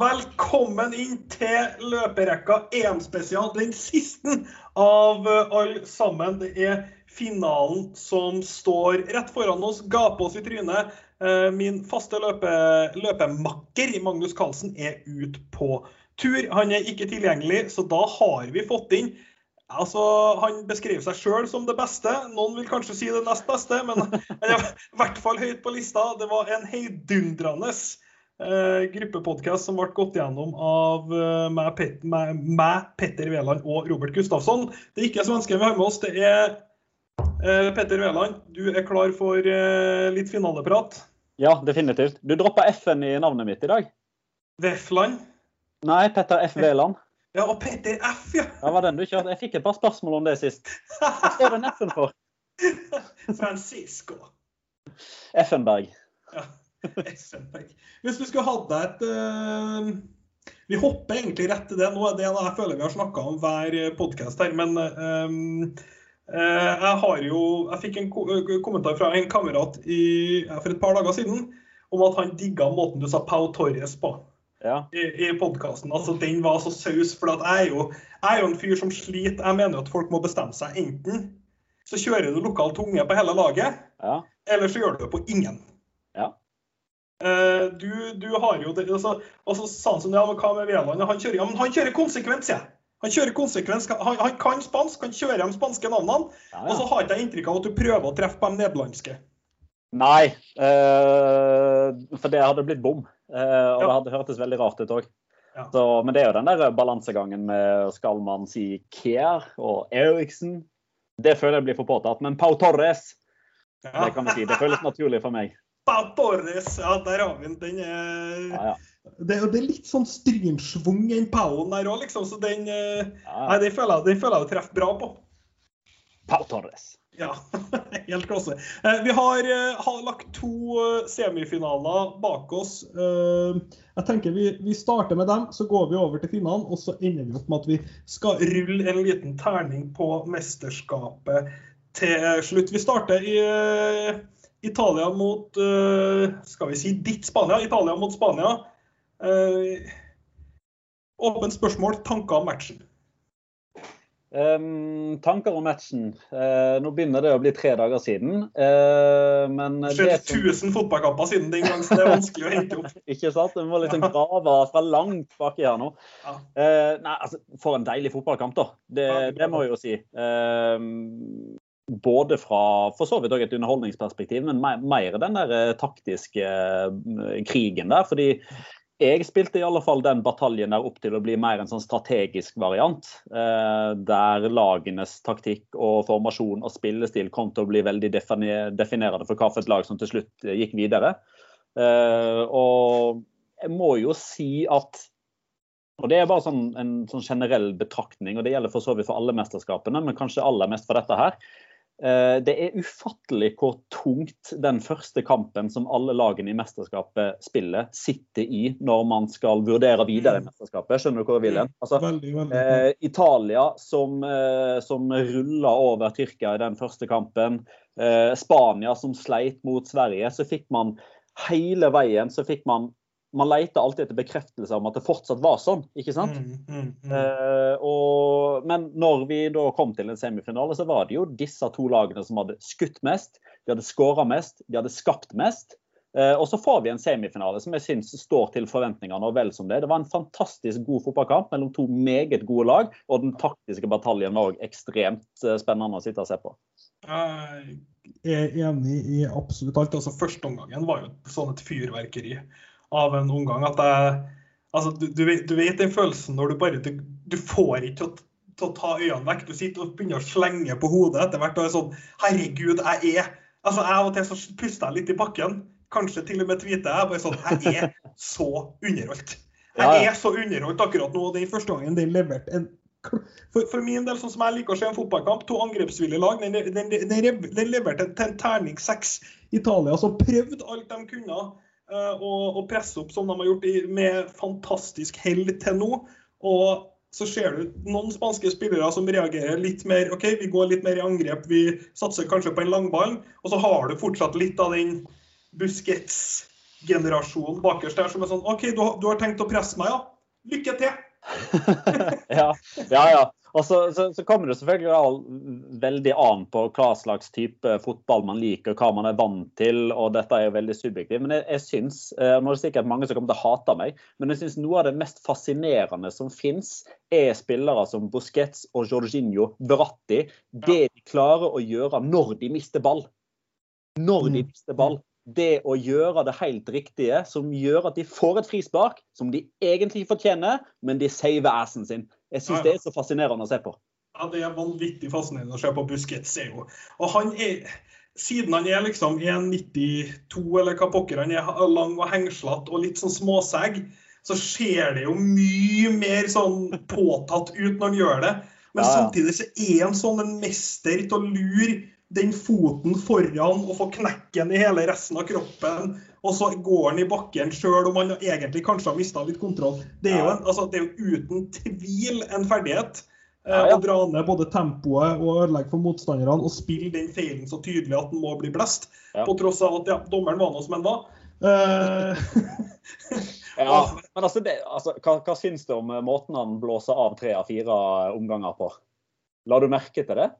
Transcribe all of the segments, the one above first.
velkommen inn til løperekka EM-spesial. Den siste av eh, alle sammen. Det er finalen som står rett foran oss, Gape oss i trynet. Eh, Min faste løpe, løpemakker Magnus Carlsen er ute på tur. Han er ikke tilgjengelig, så da har vi fått inn Altså, Han beskrev seg sjøl som det beste. Noen vil kanskje si det nest beste, men han er i hvert fall høyt på lista. Det var en heidundrende eh, gruppepodkast som ble gått gjennom av eh, meg, Pet meg, meg, Petter Veland og Robert Gustafsson. Det er ikke svensken vi har med oss, det er eh, Petter Veland. Du er klar for eh, litt finaleprat? Ja, definitivt. Du droppa F-en i navnet mitt i dag. Vefland? Nei, Petter F. Veland. Ja, og Petter F, ja! Det var den du kjørte. Jeg fikk et par spørsmål om det sist. Hva står den F-en for? Francisco. Effenberg. Ja. Hvis du skulle hatt deg et uh, Vi hopper egentlig rett til det nå. Det er det jeg føler vi har snakka om hver podkast her. Men eh, uh, jeg har jo Jeg fikk en ko kommentar fra en kamerat i, for et par dager siden om at han digga måten du sa Pau Torres på Ja. i, i podkasten. Altså, den var så saus. For jeg, er jo, jeg er jo en fyr som sliter. Jeg mener at folk må bestemme seg. Enten så kjører du lokal tunge på hele laget, ja. eller så gjør du det på ingen. Ja. Eh, du, du har jo det, altså, altså sa han sånn, ja, men hva med Veland? Han kjører, ja, men han kjører konsekvent, sier jeg. Han kjører konsekvens. han, han kan spansk, han kjører de spanske navnene. ja, Og så ja. har ikke jeg inntrykk av at du prøver å treffe på de nederlandske. Nei, øh, for det hadde blitt bom. Eh, og Ja. det hadde hørtes veldig rart ut òg. Ja. Men det er jo den der balansegangen med skal man si Kier og Eriksen. Det føler jeg blir for påtatt. Men Pau Torres, Ja. det kan vi si. Det føles naturlig for meg. Pau Torres, ja, der har vi den. Den er Ja, ja. Det, det er litt sånn strymsvung i den Pauen der òg, liksom. Så den eh, ja. Nei, den føler jeg, den treffer bra på. Pau Torres. Ja, helt klasse. Eh, Vi har, eh, har lagt to semifinaler bak oss. Jeg tenker vi, vi starter med dem, så går vi over til finalen, og så ender vi opp med at vi skal rulle en liten terning på mesterskapet til slutt. Vi starter i Italia mot eh, Skal vi si ditt Spania? Italia mot Spania. Eh, Åpent spørsmål. Tanker om matchen? Um, tanker om matchen. Uh, nå begynner det å bli tre dager siden. Uh, men Det har skjedd 1000 fotballkamper siden den gang, så det er vanskelig å hente opp. Ikke sant? Vi må liksom grave fra langt baki her nå. Ja. Eh, nei, altså, For en deilig fotballkamp, da. Det, det må jeg jo si. Ehm, både fra for så vidt også et underholdningsperspektiv, men mer, den der eh, taktiske eh, krigen der. fordi jeg spilte i alle fall den bataljen der opp til å bli mer en sånn strategisk variant. Eh, der lagenes taktikk og formasjon og spillestil kom til å bli veldig definerende for hvilket lag som til slutt gikk videre. Og jeg må jo si at og Det er bare sånn, en sånn generell betraktning, og det gjelder for så vidt for alle mesterskapene, men kanskje aller mest for dette her. Eh, Det er ufattelig hvor tungt den første kampen som alle lagene i mesterskapet spiller, sitter i når man skal vurdere videre i mesterskapet. Skjønner du hvor jeg vil hen? Altså, Veldig, veldig. Eh, Italia som, eh, som rulla over Tyrkia i den første kampen. Eh, Spania som sleit mot Sverige. Så fikk man hele veien så fikk man Man leter alltid etter bekreftelse om at det fortsatt var sånn, ikke sant? Mm, mm, mm. Eh, og, men når vi da kom til en semifinale, så var det jo disse to lagene som hadde skutt mest, de hadde skåra mest, de hadde skapt mest. Eh, og så får vi en semifinale som jeg syns står til forventningene og vel som det. Det var en fantastisk god fotballkamp mellom to meget gode lag, og den taktiske bataljen var òg ekstremt eh, spennende å sitte og se på. Jeg er enig i absolutt alt. Altså, Førsteomgangen var jo sånn et fyrverkeri av en omgang at jeg altså, du, du, vet, du vet den følelsen når du bare Du, du får ikke til å, ta øynene vekk. Du sitter og begynner å slenge på hodet etter hvert og er sånn Herregud, jeg er Altså, jeg Av og til så puster jeg litt i bakken. Kanskje til og med tweeter jeg bare sånn Jeg er så underholdt. Jeg er så underholdt akkurat nå. og Den første gangen den leverte en for, for min del, sånn som jeg liker å se en fotballkamp, to angrepsvillige lag, den, den, den, den leverte til en terning seks. Italia som prøvde alt de kunne eh, å, å presse opp som de har gjort i, med fantastisk hell til nå. Og så ser du noen spanske spillere som reagerer litt mer OK, vi går litt mer i angrep, vi satser kanskje på en langball. Og så har du fortsatt litt av den Busquets-generasjonen bakerst der som er sånn OK, du, har- du har tenkt å presse meg, ja? Lykke til! ja, ja. ja. Og så, så, så kommer det selvfølgelig veldig an på hva slags type fotball man liker, hva man er vant til, og dette er jo veldig subjektivt. Men jeg, jeg syns, eh, nå er det sikkert mange som kommer til å hate meg, men jeg syns noe av det mest fascinerende som fins, er spillere som Busquets og Jorginho Verratti. Det de klarer å gjøre når de mister ball. Når de Mm. mister ball. Det å gjøre det helt riktige, som gjør at de får et frispark som de egentlig fortjener, men de saver assen sin. Jeg syns Ja, ja. det er så fascinerende å se på. Ja, Det er vanvittig fascinerende å se på Busquets. er jo. Og han er, Siden han er liksom 1,92 eller hva pokker han er, lang og hengslete og litt sånn småsegg, så ser det jo mye mer sånn påtatt ut når han gjør det. Men Ja, samtidig så er han sånn en mester til å lure den foten foran og få knekken i hele resten av kroppen. Og så går han i bakken sjøl om han egentlig kanskje har mista litt kontroll. Det er jo, en, altså, det er jo uten tvil en ferdighet. eh, Ja, ja. Å dra ned både tempoet og ødelegge for motstanderne og spille den feilen så tydelig at den må bli blest. Ja. På tross av at ja, dommeren var nå som han var. Eh, Ja, men altså, det, altså hva, hva syns du om måten han blåser av tre av fire omganger på? La du merke til det?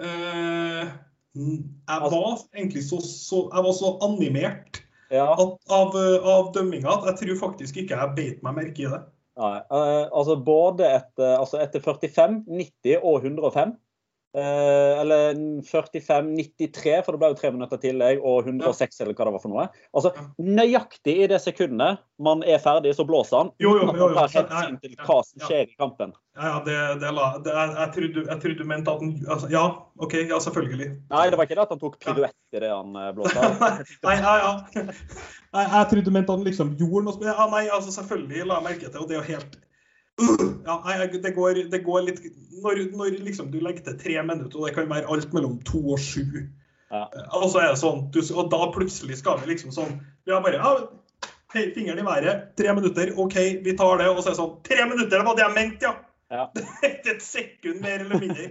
Eh, jeg Altså- var egentlig så, så, jeg var så animert Ja. at, av, eh, av dømminga at jeg tror faktisk ikke jeg beit meg merke i det. Nei, eh, altså både etter, altså etter 45, 90 og 105. eh, eller 45, 93, for det ble jo tre minutter tillegg, og 106, eller hva det var for noe. Altså. Nøyaktig i det sekundet man er ferdig, så blåser han. Jo, jo, jo, jo. hensyn til ja, hva som skjer i kampen. Ja, ja, det, det la, det, jeg, trodde, jeg trodde du mente at den altså, Ja, OK, ja, selvfølgelig. Nei, det var ikke det at han tok piruett i det han eh, blåste av. nei, ja, ja. Jeg, trodde du mente at han liksom gjorde noe Ja, nei, altså selvfølgelig la jeg merke til og det er jo helt ja, det, går, det går litt når, når liksom du legger til tre minutter, og det kan være alt mellom to og sju Ja. Og så er det sånn, du, og da plutselig skal vi liksom sånn Vi har bare ja, hei, fingeren i været, tre minutter, OK, vi tar det. Og så er det sånn Tre minutter, det var det jeg mente, ja! Ja. Ikke et sekund mer eller mindre.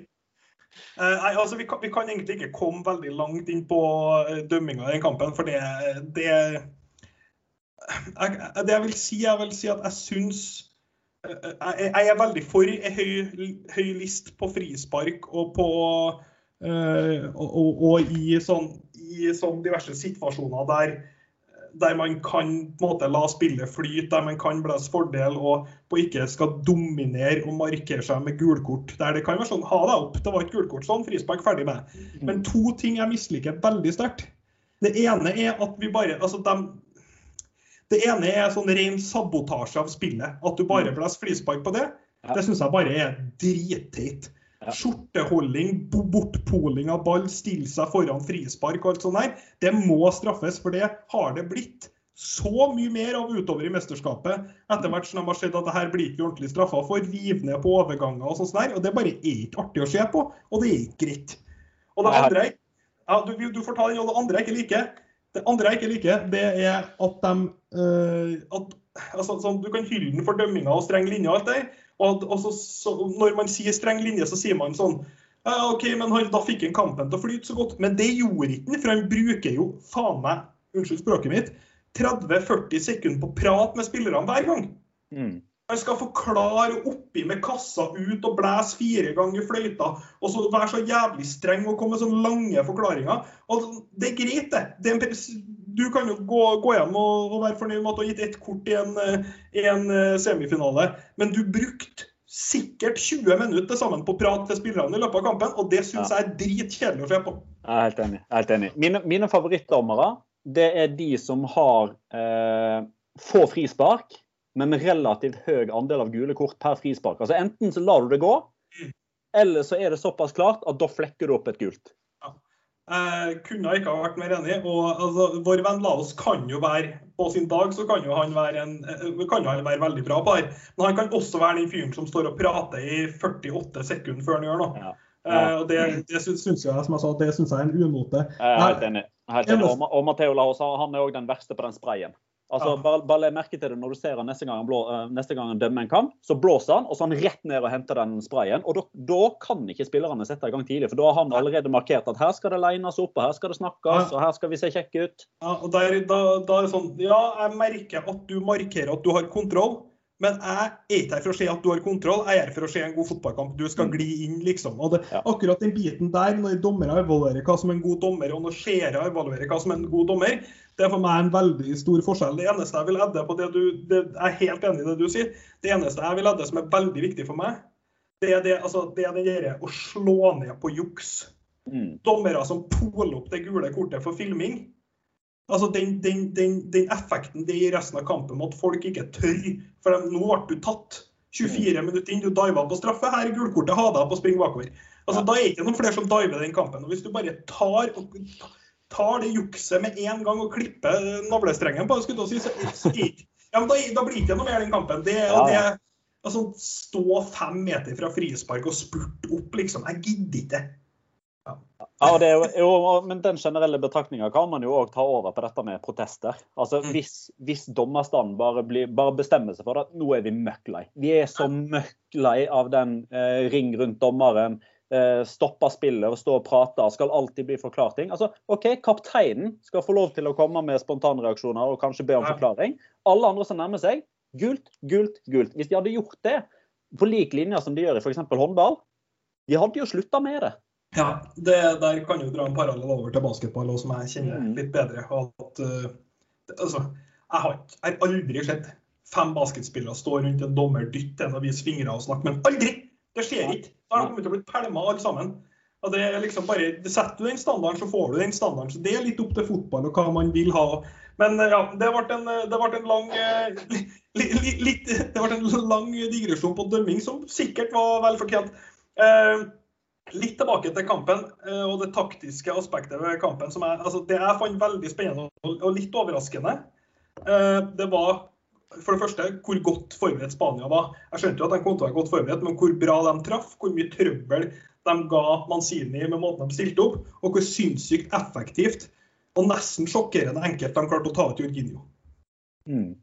Eh, nei, altså vi kan, vi kan egentlig ikke komme veldig langt inn på eh, dømminga i den kampen, for det, det jeg, Det jeg vil si, jeg vil si at jeg syns eh, jeg, jeg er veldig for en høy, høy list på frispark og på øh, og, og, i, sånn, i sånn diverse situasjoner der der man kan på en måte la spillet flyte, der man kan blæse fordel og på ikke skal dominere og markere seg med gulkort. Der det kan være sånn ha deg opp, det var et gulkort, sånn, frispark, ferdig med. Men to ting jeg misliker veldig sterkt. Det ene er at vi bare altså dem, Det ene er sånn ren sabotasje av spillet. At du bare blåser frispark på det. Ja. Det syns jeg bare er dritteit. Ja. Skjorteholding, bortpoling av ball, stille seg foran frispark og alt sånt der. Det må straffes, for det har det blitt så mye mer av utover i mesterskapet. Etter hvert som de har sett at det her blir ikke ordentlig straffa for, riv ned på overganger og sånt der. Og det bare er ikke artig å se på, og det er ikke greit. Og det andre ja, du, du får ta den, og det andre jeg ikke liker, det andre jeg ikke liker, det er at de uh, at, altså, sånn, Du kan hylle den for dømminga og streng linje og alt det, og, og så, så, når man sier streng linje, så sier man sånn OK, men da fikk han kampen til å flyte så godt. Men det gjorde ikke han, for han bruker jo faen meg, unnskyld språket mitt, 30-40 sekunder på å prate med spillerne hver gang. Mm. Han skal forklare oppi med kassa ut og blæse fire ganger fløyta. Og så være så jævlig streng og komme med sånne lange forklaringer. Og det er greit, det. det du kan jo gå, gå hjem og, og være fornøyd med at du har gitt ett kort i en, eh, i en eh, semifinale. Men du brukte sikkert 20 minutter til sammen på å prate til spillerne i løpet av kampen, og det syns jeg er dritkjedelig å se på. Jeg er helt enig. Jeg er helt enig. Mine, mine favorittdommere det er de som har eh, få frispark, men relativt høy andel av gule kort per frispark. Altså Enten så lar du det gå, Mm. eller så er det såpass klart at da flekker du opp et gult. Jeg kunne ikke ha vært mer enig. og altså, Vår venn Laos kan jo være På sin dag så kan jo han være, en, eh, kan jo han være veldig bra på her. Men han kan også være den fyren som står og prater i 48 sekunder før han gjør noe. Ja. Eh, og Det, det syns jeg, som jeg sa, det syns jeg er en umote. Jeg er helt enig. Helt enig. Og, og Matteo Laos han er òg den verste på den sprayen. Altså, Ja. bare, bare merke til det når du ser han neste gang han, blå, eh, neste gang han dømmer en kamp. Så blåser han, og så han rett ned og henter den sprayen. Og da, da kan ikke spillerne sette i gang tidlig, for da har han allerede markert at her skal det lines opp, og her skal det snakkes, Ja. og her skal vi se kjekke ut. Ja, og der, da, da er det sånn Ja, jeg merker at du markerer at du har kontroll, men jeg er ikke her for å se at du har kontroll, jeg er her for å se en god fotballkamp. Du skal gli inn, liksom. Og det, Ja. akkurat den biten der, når dommere evaluerer hva som er en god dommer, og når seere evaluerer hva som er en god dommer, det er for meg en veldig stor forskjell. Det eneste jeg vil edde på det du det, Jeg er helt enig i det du sier. Det eneste jeg vil edde som er veldig viktig for meg, det er det, altså, det, er det der å slå ned på juks Mm. dommere som poler opp det gule kortet for filming. Altså den, den, den, den effekten det gir resten av kampen med at folk ikke tør. For nå ble du tatt. 24 minutter inn, du diva på straffe. Her er gulkortet, ha deg på spring bakover. Altså. Da er det ikke noen flere som diver den kampen. Og Hvis du bare tar, og, tar det jukset med en gang og klipper navlestrengen på det, si, så, så ja, men da, da blir det ikke noe mer den kampen. Det, ja. det, altså, Stå fem meter fra frispark og spurte opp, liksom. Jeg gidder ikke. Ja, det er jo, men Den generelle betraktninga kan man jo òg ta over på dette med protester. Altså, Mm. Hvis, hvis dommerstanden bare, blir, bare bestemmer seg for at nå er vi møkk lei. Vi er så møkk lei av den eh, ring rundt dommeren, eh, stopper spillet og står og prater, skal alltid bli forklart ting. Altså, OK, kapteinen skal få lov til å komme med spontanreaksjoner og kanskje be om forklaring. Alle andre som nærmer seg, gult, gult, gult. Hvis de hadde gjort det på lik linje som de gjør i f.eks. håndball, de hadde jo slutta med det. Ja, det, der kan jo dra en parallell over til basketball, også, som jeg kjenner Mm. litt bedre. At, uh, altså, jeg har, jeg har aldri sett fem basketspillere stå rundt en dommer, dytte en og vise fingre og snakke, men aldri! Det skjer ikke. Da har de kommet til å bli pælma alle sammen. Og det er liksom bare, Setter du den standarden, så får du den standarden. Så Det er litt opp til fotball og hva man vil ha. Men eh, ja, det ble en, det ble en lang eh, li, li, litt, Det ble en lang digresjon på dømming, som sikkert var vel fortjent. Litt tilbake til kampen eh, og det taktiske aspektet ved kampen. som jeg, altså Det jeg fant veldig spennende og litt overraskende, eh, det var for det første hvor godt forberedt Spania var. Jeg skjønte jo at de kom til å være godt forberedt, men hvor bra de traff, hvor mye trøbbel de ga Manzini med måten de stilte opp, og hvor sinnssykt effektivt og nesten sjokkerende enkelt de klarte å ta ut Jorginho. Mm.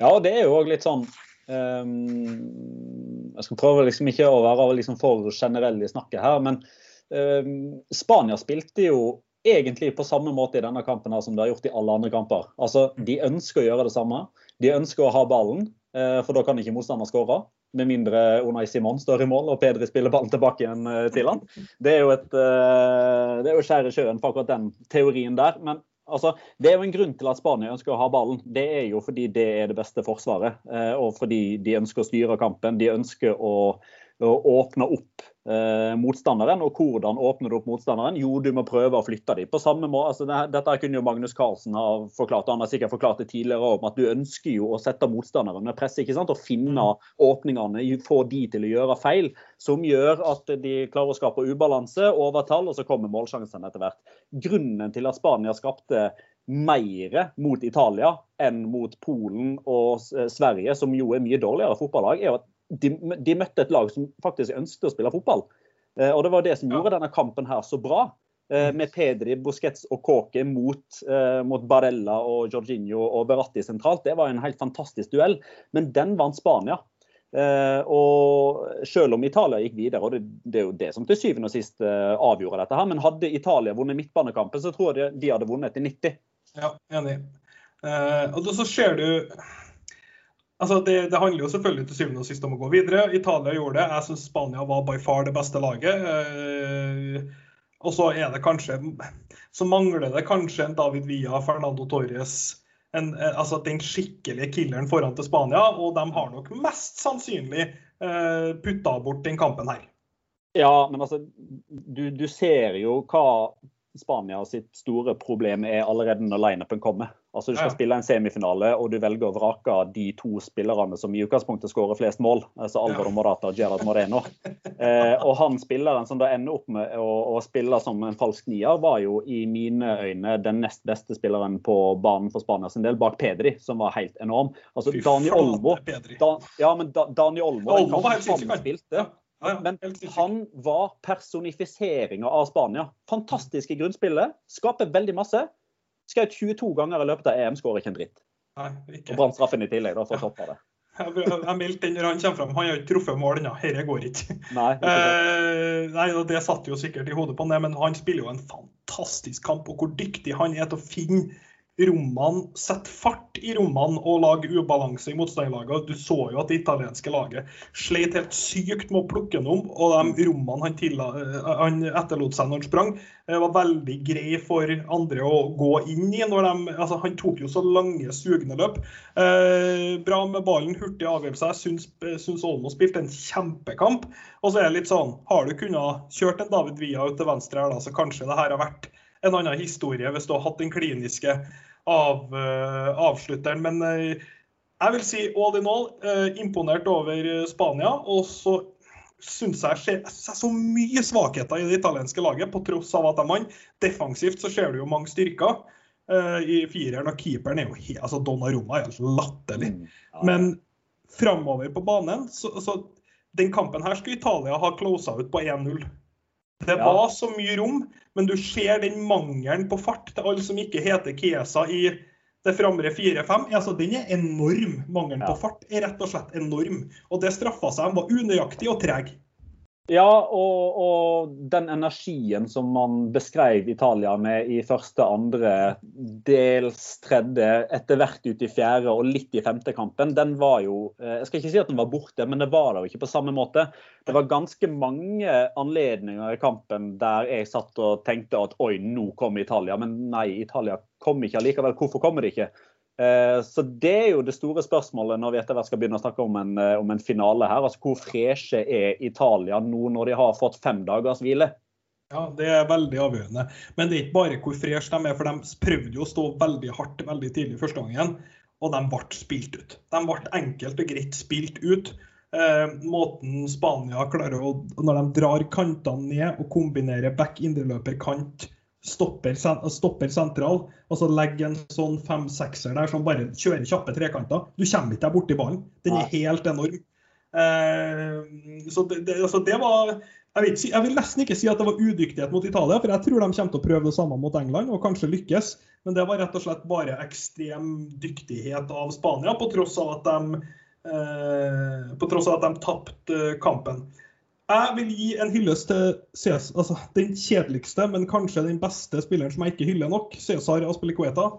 Ja, det er jo òg litt sånn ehm, Jeg skal prøve liksom ikke å være liksom for generell i snakket her, men um, Spania spilte jo egentlig på samme måte i denne kampen her som de har gjort i alle andre kamper. Altså, De ønsker å gjøre det samme. De ønsker å ha ballen, uh, for da kan ikke motstander skåre. Med mindre Unai Simon står i mål og Pedri spiller ballen tilbake igjen eh, til han. Det er jo et uh, det er jo skjær i sjøen for akkurat den teorien der. Men altså, det er jo en grunn til at Spania ønsker å ha ballen. Det er jo fordi det er det beste forsvaret. eh, Og fordi de ønsker å styre kampen. De ønsker å, å åpne opp eh, motstanderen. Og hvordan åpner du opp motstanderen? Jo, du må prøve å flytte dem. På samme måte, altså, det, dette kunne jo Magnus Carlsen ha forklart, og han har sikkert forklart det tidligere om at du ønsker jo å sette motstanderen med press. ikke sant? Og finne åpningene, få de til å gjøre feil, som gjør at de klarer å skape ubalanse, overtall, og så kommer målsjansen etter hvert. Grunnen til at Spania skapte mer mot Italia enn mot Polen og Sverige, som jo er mye dårligere fotballag, er jo at de, de møtte et lag som faktisk ønsket å spille fotball. Eh, og Det var det som gjorde denne kampen her så bra. Eh, med Pedri, Busquets og Kåke mot, eh, mot Barella og Jorginho og Beratti sentralt. Det var en helt fantastisk duell. Men den vant Spania. Eh, og selv om Italia gikk videre, og det, det er jo det som til syvende og sist avgjorde dette her, men hadde Italia vunnet midtbanekampen, så tror jeg de, de hadde vunnet i 90. Ja, enig. Eh, og da så ser du Altså, det, det handler jo selvfølgelig til syvende og sist om å gå videre. Italia gjorde det. Jeg syns Spania var by far det beste laget. Eh, og så er det kanskje Så mangler det kanskje en David Villa, Fernando Torres en, eh, altså Den skikkelige killeren foran til Spania. Og de har nok mest sannsynlig eh, putta bort den kampen her. Ja, men altså, du, du ser jo hva Spania sitt store problem er allerede når lineupen kommer. Altså Du skal Ja. spille en semifinale, og du velger å vrake de to spillerne som i utgangspunktet skårer flest mål. Altså Alvaro Morata og Gerard Moreno. Eh, og han spilleren som da ender opp med å, å spille som en falsk nier, var jo i mine øyne den nest beste spilleren på banen for Spania sin del, bak Pedri, som var helt enorm. Altså Dani Olmo da, Ja, men da, Dani Olmo, Olmo var helt ja, men han var personifiseringa av Spania. Fantastisk i grunnspillet. Skaper veldig masse. Skjøt 22 ganger i løpet av EM, skårer ikke en dritt. Nei, ikke. Og brant straffen i tillegg, da, for å toppe det. Jeg, meldte den når han kommer fram. Han har ikke truffet mål ennå. Dette går ikke. Nei, ikke. Eh, nei, Det satt jo sikkert i hodet på han, men han spiller jo en fantastisk kamp. Og hvor dyktig han er til å finne rommene, sette fart i rommene og lage ubalanse i motstanderlaget. Du så jo at det italienske laget sleit helt sykt med å plukke ham om. Og de rommene han, tilla, eh, han etterlot seg når han sprang, eh, var veldig grei for andre å gå inn i. Når de, altså, han tok jo så lange, sugende løp. Eh, bra med ballen, hurtig avgjørelse. Jeg syns, syns Olmo spilte en kjempekamp. Og så er det litt sånn, har du kunnet kjørt en David Villa ut til venstre her, da, så kanskje det her har vært en annen historie hvis du har hatt den kliniske av, eh, avslutteren. Men eh, jeg vil si all in all eh, imponert over Spania. Og så syns jeg ser ser så mye svakheter i det italienske laget, på tross av at de vant. Defensivt så ser du jo mange styrker i fireren, og keeperen er jo helt altså Donnarumma er helt latterlig. Mm. Men framover på banen, så, så den kampen her skulle Italia ha closa ut på 1-0. Det Ja. var så mye rom, men du ser den mangelen på fart til alle som ikke heter Kiesa i det framre 4-5. Altså, den er enorm. Mangelen Ja. på fart er rett og slett enorm. Og det straffa seg. De var unøyaktig og treg. Ja, og, og den energien som man beskrev Italia med i første, andre, dels tredje, etter hvert ut i fjerde og litt i femte kampen, den var jo eh, Jeg skal ikke si at den var borte, men det var det jo ikke på samme måte. Det var ganske mange anledninger i kampen der jeg satt og tenkte at oi, nå kommer Italia. Men nei, Italia kom ikke allikevel. Hvorfor kommer de ikke? Eh, Så det er jo det store spørsmålet når vi etter hvert skal begynne å snakke om en, eh, om en finale her. Altså Hvor freshe er Italia nå når de har fått fem dagers hvile? Ja, Det er veldig avgjørende. Men det er ikke bare hvor freshe de er, for de prøvde jo å stå veldig hardt veldig tidlig første gangen, og de ble spilt ut. De ble enkelt og greit spilt ut. Eh, måten Spania klarer å Når de drar kantene ned og kombinerer back indreløper kant, stopper, stopper sentral, og så legger en sånn fem-sekser der som bare kjører kjappe trekanter. Du kommer ikke deg borti ballen. Den er helt enorm. Eh, så det, det, altså det var jeg, vet, jeg vil nesten ikke si at det var udyktighet mot Italia, for jeg tror de kommer til å prøve det samme mot England og kanskje lykkes. Men det var rett og slett bare ekstrem dyktighet av Spania, på tross av at de, eh, på tross av at de tapte eh, kampen. Jeg vil gi en hyllest til CS, altså, den kjedeligste, men kanskje den beste spilleren som jeg ikke hyller nok, Cæsar Aspelikueta.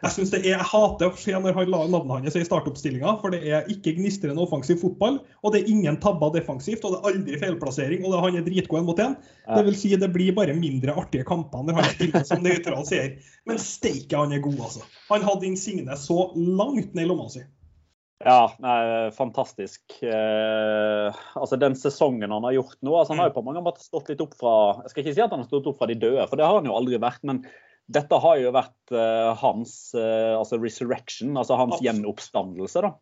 Jeg synes det er, jeg hater å se når han la navnet hans i startoppstillinga, for det er ikke gnistrende offensiv fotball. Og det er ingen tabber defensivt, og det er aldri feilplassering. Og det, han er dritgod en mot én. Det vil si det blir bare mindre artige kamper når han spiller som nøytral seer. Men steike, han er god, altså. Han hadde Insigne så langt ned i lomma si. Ja, nei, fantastisk. Eh, altså Den sesongen han har gjort nå altså Han har jo på mange måter stått litt opp fra Jeg skal ikke si at han har stått opp fra de døde, for det har han jo aldri vært. Men dette har jo vært eh, hans eh, altså resurrection, altså hans gjenoppstandelse. da.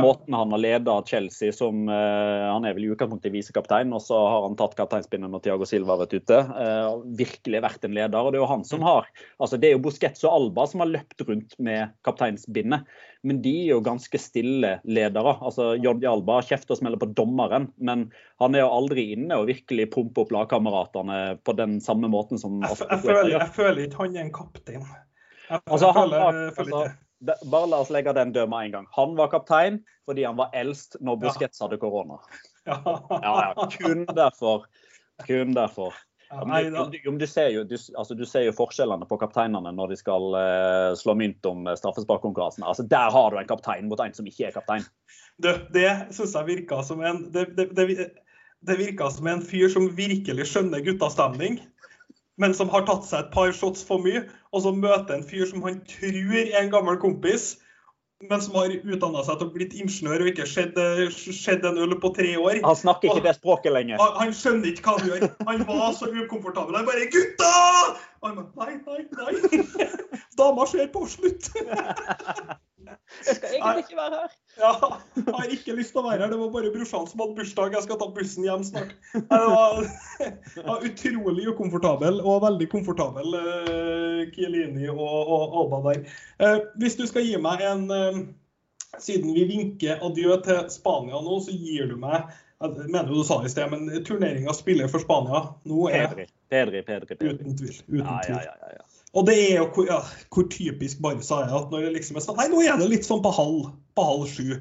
Måten han har leda Chelsea som eh, Han er vel i utgangspunktet visekaptein, og så har han tatt kapteinspinnet når Thiago Silva har vært ute. Eh, virkelig vært en leder. og Det er jo han som har altså det er jo Busquets og Alba som har løpt rundt med kapteinsbindet. Men de er jo ganske stille ledere. altså Jordi Alba kjefter og smeller på dommeren, men han er jo aldri inne og virkelig pumper opp lagkameratene på den samme måten som Jeg, jeg, føler, jeg føler ikke han er en kaptein. Jeg, Altså, jeg han føler, var, jeg føler altså, ikke. Bare la oss legge den død med en gang. Han var kaptein fordi han var eldst når Busquets hadde korona. Ja. Ja, ja, kun derfor. Kun derfor. Ja, men du, du, du, ser jo, du, altså, du ser jo forskjellene på kapteinene når de skal uh, slå mynt om eh, straffesparkkonkurransen. Altså, der har du en kaptein mot en som ikke er kaptein. det, det syns jeg virka som en det, det, det, virka som en fyr som virkelig skjønner guttastemning, men som har tatt seg et par shots for mye, og så møter en fyr som han tror er en gammel kompis, men som har utdanna seg til å bli ingeniør og ikke sett sett en øl på tre år. Han snakker ikke det språket lenger. Han, han skjønner ikke hva han gjør. Han var så ukomfortabel. Han bare 'Gutta!' Og han bare, Nei, nei, nei. Dama ser på. Slutt. Jeg skal egentlig ikke være her. Ja, jeg har ikke lyst til å være her. Det var bare brorsan som hadde bursdag. Jeg skal ta bussen hjem snart. Det var, jeg var utrolig ukomfortabel, og veldig komfortabel, uh, Chiellini og, og Alba der. Eh, hvis du skal gi meg en eh, Siden vi vinker adjø til Spania nå, så gir du meg Jeg mener jo du sa det i sted, men turneringa spiller for Spania nå er Pedri, Pedri, Pedri. Pedri. uten tvil. Uten Ja, ja, ja, ja. Og det er jo hvor, ja, hvor typisk Barca er. at når det liksom er sånn, Nei, nå er det litt sånn på halv, på halv sju.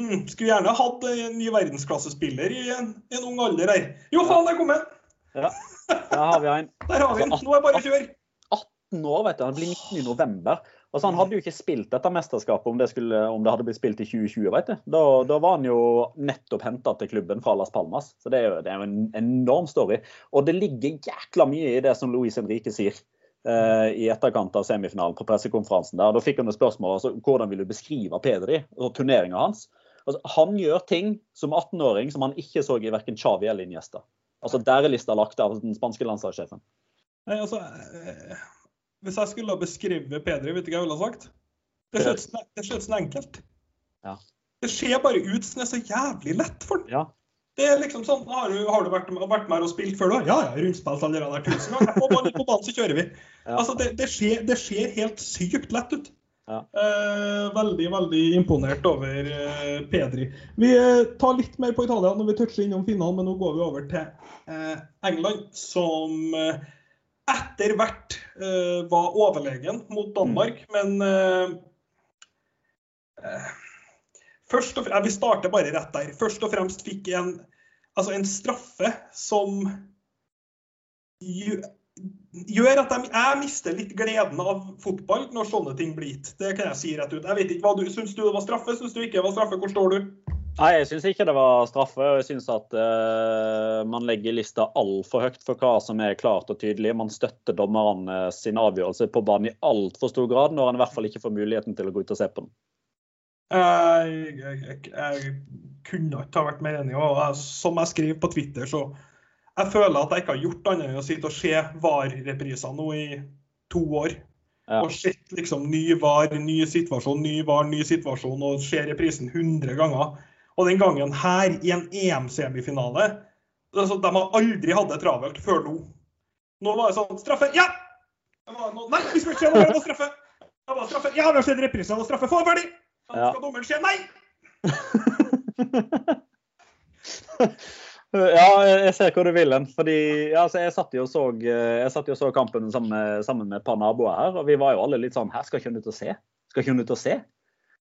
Mm, skulle gjerne hatt en ny verdensklassespiller i en, en ung alder her. Jo, faen, der kom han! ja. Der har vi en. Der har vi en. Nå er det bare å kjøre. 18 år, vet du. Han blir 19 i november. Altså, han hadde jo ikke spilt dette mesterskapet om det, skulle, om det hadde blitt spilt i 2020. vet du. Da, da var han jo nettopp henta til klubben fra Las Palmas. Så det er jo, det er jo en enorm story. Og det ligger jækla mye i det som Luis Henrique sier. Eh, I etterkant av semifinalen på pressekonferansen. der. Da fikk han et spørsmål altså, hvordan vil du beskrive Pedri og turneringa hans. Altså, han gjør ting som 18-åring som han ikke så i verken Xavi eller Iniesta. Altså, Der er lista lagt av den spanske landslagssjefen. Nei, altså, eh, hvis jeg skulle beskrive Pedri, vet du hva jeg ville ha sagt? Det ser ut som- det ser ut som enkelt. Ja. Det ser bare ut som det er så jævlig lett for ham. Ja. Det er liksom sånn, Har du, har du vært, vært med og spilt før, da? Ja, ja, rundspilt allerede der tusen ganger. Og ballen på banen, så kjører vi. Ja. Altså, det, det, ser, det ser helt sykt lett ut. Ja. Eh, veldig, veldig imponert over eh, Pedri. Vi eh, tar litt mer på Italia når vi toucher innom finalen, men nå går vi over til eh, England, som eh, etter hvert eh, var overlegen mot Danmark, men eh, eh, Først og fremst, Vi starter bare rett der. Først og fremst fikk en, altså en straffe som gjør, at de, jeg mister litt gleden av fotball når sånne ting blir gitt. Det kan jeg si rett ut. Jeg vet ikke, hva du, Syns du det var straffe? Syns du ikke det var straffe? Hvor står du? Nei, jeg syns ikke det var straffe. Jeg syns at uh, man legger lista altfor høyt for hva som er klart og tydelig. Man støtter dommerne sin avgjørelse på banen i altfor stor grad, når han i hvert fall ikke får muligheten til å gå ut og se på den. Jeg, jeg, jeg, kunne ikke ha vært mer enig. og jeg, Som jeg skriver på Twitter, så jeg føler at jeg ikke har gjort annet enn å sitte og se VAR-repriser nå i to år. Ja. Og sett liksom ny VAR, ny situasjon, ny VAR, ny situasjon, og ser reprisen 100 ganger. Og den gangen her, i en EM-semifinale altså, De har aldri hatt det travelt før nå. Nå var det sånn Straffe! Ja! Det var nei, vi skal ikke se noe mer, straffe! Det var straffe. Ja, vi har sett reprisen, det var straffe. Få ferdig! Da Ja. skal dommeren se. Nei! Ja, jeg ser hvor du vil hen. Fordi ja, altså, jeg satt jo og så, eh, jeg satt jo så kampen sammen med, sammen med et par naboer her, og vi var jo alle litt sånn Her skal ikke hun ut og se. Skal ikke hun ut og se?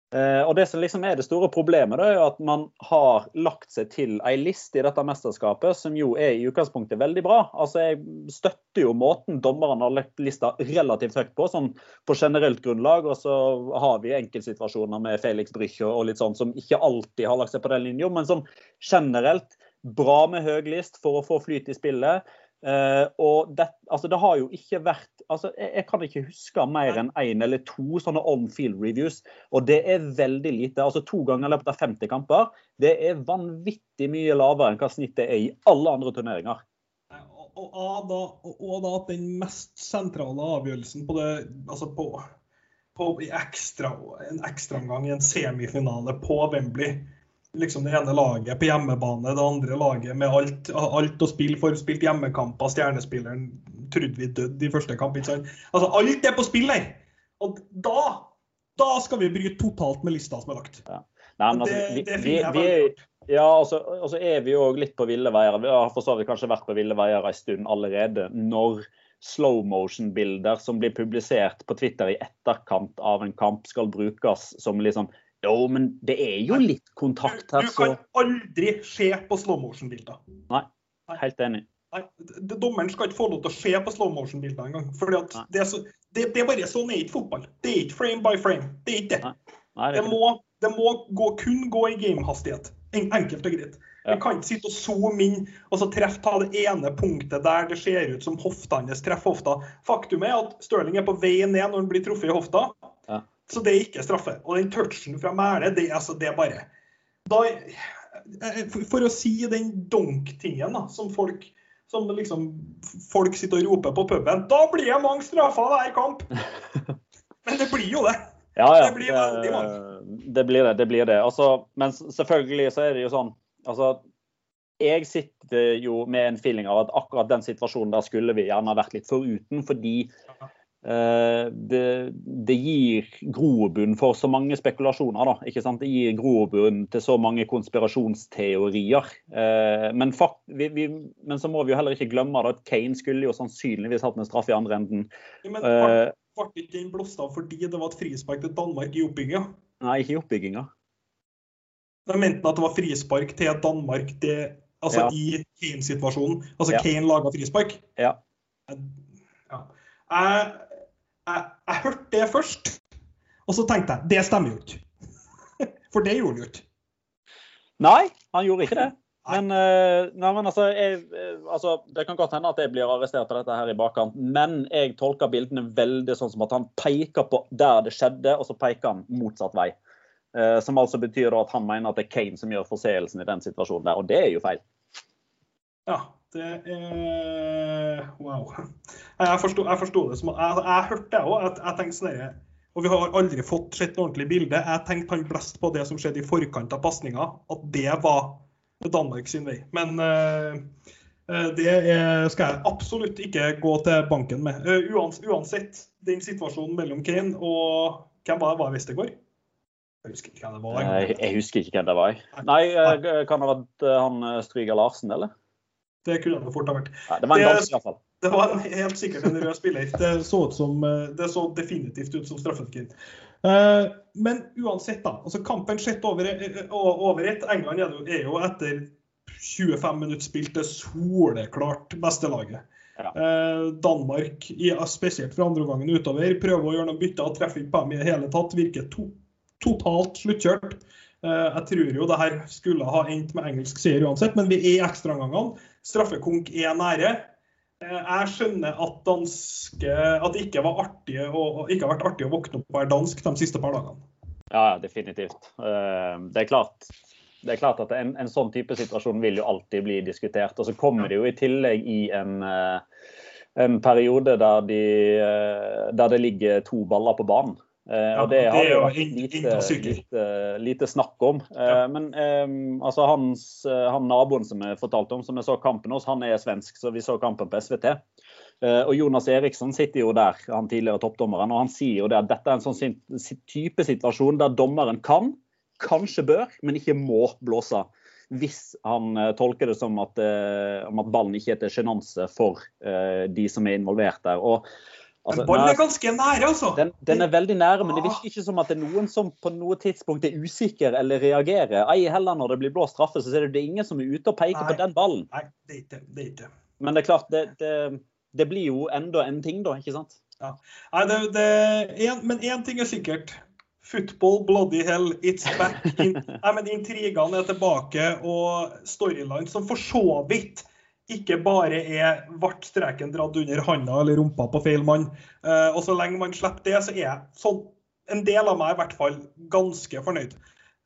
Eh, og det som liksom er det store problemet, da, er at man har lagt seg til ei liste i dette mesterskapet som jo er i utgangspunktet veldig bra. Altså, Jeg støtter jo måten dommerne har lagt lista relativt høyt på, sånn på generelt grunnlag. Og så har vi enkeltsituasjoner med Felix Brüch og litt sånn som ikke alltid har lagt seg på den linja, men som generelt bra med høy list for å få flyt i spillet. Eh, og det, altså det har jo ikke vært altså jeg, jeg kan ikke huske mer enn én en eller to sånne on-field reviews. Og det er veldig lite. altså To ganger i løpet av 50 kamper. Det er vanvittig mye lavere enn hva snittet er i alle andre turneringer. Og, og, og da at den mest sentrale avgjørelsen på det Altså på, på i ekstra, en ekstraomgang i en semifinale på Wembley liksom det ene laget på hjemmebane, det andre laget med alt, alt å spille for. Spilt hjemmekamper, stjernespilleren trodde vi døde i første kamp. ikke sant? Altså, Alt er på spill her! Og da, da skal vi bryte totalt med lista som er lagt. Nei, men altså, det, vi, det vi, jeg vi, rart. ja, altså, altså er vi jo litt på ville veier. Vi har for så vidt kanskje vært på ville veier en stund allerede. Når slow motion-bilder som blir publisert på Twitter i etterkant av en kamp, skal brukes som liksom Jo, men det er jo litt kontakt her, du så kan aldri se på slow motion-bilder. Helt enig. Nei, Dommeren skal ikke få lov til å se på slow motion-bilder engang. Det, så- det, det er bare sånn er ikke fotball. Det er ikke frame by frame. Det er ikke det. Nei, Nei, det Det må, det må gå, kun gå i gamehastighet. En- Enkelt og greit. Ja. Kan ikke sitte og zoome inn og så treffe ta det ene punktet der det ser ut som hofta hans treffer hofta. Faktum er at Stirling er på vei ned når han blir truffet i hofta. Så det er ikke straffe. Og den touchen fra Mæle, det, altså, det er bare da, eh, for, for å si den donk-tingen som folk som liksom folk sitter og roper på puben, da blir det mange straffer hver kamp. Men det blir jo det. Ja, ja. Det blir veldig Det, det blir det. det blir det. Altså, men selvfølgelig så er det jo sånn altså, Jeg sitter jo med en feeling av at akkurat den situasjonen der skulle vi gjerne vært litt foruten. Fordi Eh, det, det, gir grobunn for så mange spekulasjoner. Da, ikke sant? Det gir grobunn til så mange konspirasjonsteorier. Eh, men, fakt, vi, vi, men, så må vi jo heller ikke glemme at Kane skulle jo sannsynligvis hatt en straff i andre enden. men ble, ble ikke den blåst av fordi det var et frispark til Danmark i oppbygginga? Nei, ikke i oppbygginga. De mente at det var frispark til Danmark det, altså ja. i Kane-situasjonen. Altså ja. Kane laga frispark? Ja. ja. Jeg, jeg, jeg hørte det først, og så tenkte jeg det stemmer jo ikke. For det gjorde han jo ikke. Nei, han gjorde ikke det. Men, eh, nei, men altså, jeg, eh, altså, Det kan godt hende at jeg blir arrestert på dette her i bakkant, men jeg tolker bildene veldig sånn som at han peker på der det skjedde, og så peker han motsatt vei. Eh, som altså betyr at han mener at det er Kane som gjør forseelsen i den situasjonen der, og det er jo feil. Ja, det er Wow. Jeg forsto, jeg forsto det som Jeg, jeg hørte det òg. Jeg, jeg tenkte sånn Og vi har aldri fått sett noe ordentlig bilde. Jeg tenkte han blest på det som skjedde i forkant av pasninga, at det var Danmark sin vei. Men uh, det er, skal jeg absolutt ikke gå til banken med. Uh, uansett, den situasjonen mellom Kane og Hvem var det? Var Westergård? Jeg husker ikke hvem det var. Jeg, jeg husker ikke hvem det var. Nei, kan det ha vært han Stryger Larsen, eller? Det kunne det fort ha vært. Ja, det var en dansk, iallfall. Det var helt sikkert en rød spiller. Det så, som, eh, det så definitivt ut som straffeskudd. Eh, men uansett, da. altså Kampen sett over, eh, over ett. England er jo etter 25 minutter spilt det soleklart beste laget. Ja. Danmark, spesielt fra andre gangen utover, prøver å gjøre noen bytter og treffer ikke på dem i det hele tatt. Virker to, totalt sluttkjørt. Jeg tror jo det her skulle ha endt med engelsk seier uansett, men vi er i ekstraomgangene. Straffekonk er nære. Eh, jeg skjønner at, danske, at det ikke, å, ikke har vært artig å våkne opp og være dansk de siste par dagene. Ja, definitivt. Eh, det er klart, det er klart at en, en, sånn type situasjon vil jo alltid bli diskutert. Og så kommer det jo i tillegg i en, eh, en periode der, de, der det ligger to baller på banen. Ja, og det har det jo vært lite, lite, lite, snakk om. Ja. Men um, altså hans, han naboen som jeg fortalte om, som jeg så kampen hos, han er svensk, så vi så kampen på SVT. Og Jonas Eriksson sitter jo der, han tidligere toppdommeren, og han sier jo det at dette er en sånn type situasjon der dommeren kan, kanskje bør, men ikke må blåse. Hvis han tolker det som at, om at ballen ikke er til sjenanse for de som er involvert der. Og Altså, ballen er ganske nære, altså. Den, den, er veldig nære, men det virker ikke som at det er noen som på noe tidspunkt er usikker eller reagerer. Ei heller når det blir blå straffe, så er det ingen som er ute og peker Nei. på den ballen. Nei, det er ikke det. Er ikke. Men det er klart, det, det, det, blir jo enda en ting, da, ikke sant? Ja. Nei, det, en, men én ting er sikkert. Football, bloody hell, it's back. In, nei, men Intrigene er tilbake, og storyline som for så vidt ikke bare er ble streken dratt under handa eller rumpa på feil mann. Uh, og så lenge man slipper det, så er sånn, en del av meg i hvert fall ganske fornøyd.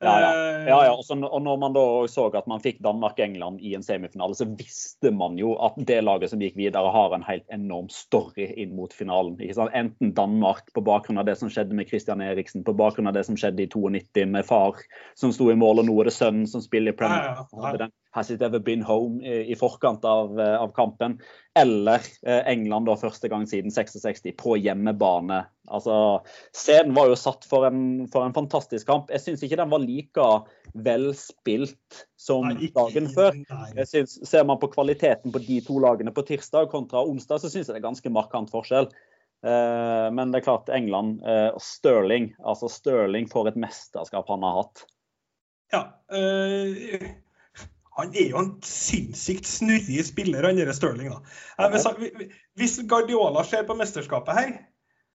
Ja, ja. Eh, ja, ja. Også, og når man da så at man fikk Danmark-England i en semifinale, så visste man jo at det laget som gikk videre, har en helt enorm story inn mot finalen. Enten Danmark på bakgrunn av det som skjedde med Christian Eriksen, på bakgrunn av det som skjedde i 92 med far som sto i mål, og nå er det sønnen som spiller i Premier. Ja, Has it ever been home i forkant av, eh, av kampen. Eller eh, England da første gang siden 66 på hjemmebane. Altså, Scenen var jo satt for en, for en fantastisk kamp. Jeg syns ikke den var like velspilt som nei, ikke, dagen før. Jeg synes, ser man på kvaliteten på de to lagene på tirsdag kontra onsdag, så syns jeg det er ganske markant forskjell. Uh, men det er klart, England og uh, Sterling altså Stirling for et mesterskap han har hatt. Ja. Uh, han er jo en sinnssykt snurrig spiller, han derre Stirling. da. Hvis, hvis, Guardiola ser på mesterskapet her,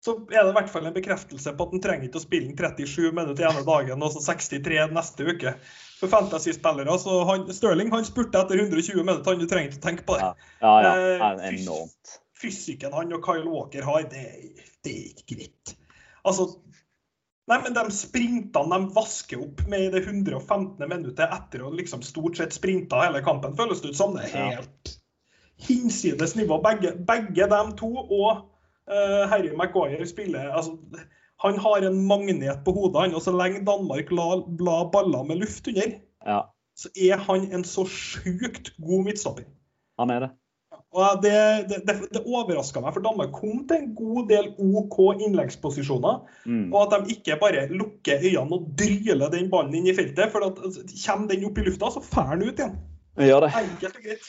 så er det i hvert fall en bekreftelse på at han trenger ikke å spille 37 minutter ene dagen og så 63 neste uke. For fantasy-spillere, så han, Stirling han spurte etter 120 minutter, han trenger ikke å tenke på det. Ja, ja, ja. Eh, enormt. Fysikken han og Kyle Walker har, det, det er ikke greit. Altså, Nei, men De sprintene de vasker opp med i det 115. minuttet etter å liksom stort sett sprinta hele kampen, føles det ut som. Det er helt hinsides nivå. Begge, begge de to og uh, Harry Maguire spiller altså, Han har en magnet på hodet, han. Og så lenge Danmark la, la baller med luft under, ja. så er han en så sjukt god midtstopper. Han er det. Og det, det, det, overraska meg, for Danmark kom til en god del OK innleggsposisjoner. Mm. Og at de ikke bare lukker øynene og dryler den ballen inn i feltet. For at altså, kommer den opp i lufta, så fer den ut igjen. Han gjør det.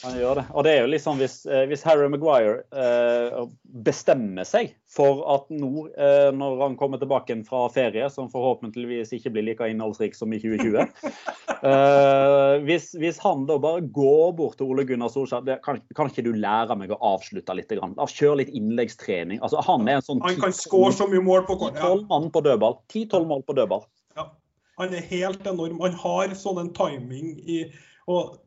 Han gjør det. Og det er jo liksom hvis, eh, hvis Harry Maguire eh, bestemmer seg for at nå, eh, når han kommer tilbake fra ferie, som forhåpentligvis ikke blir like innholdsrik som i 2020 eh, hvis, hvis han da bare går bort til Ole Gunnar Solskjær kan, kan ikke du lære meg å avslutte litt? Grann? Da, Kjøre litt innleggstrening. Altså, han er en sånn Han kan score så mye mål på kort. Ja. 10-12 mann på dødball. 10-12 mål på dødball. Ja. Han er helt enorm. Han har sånn en timing i og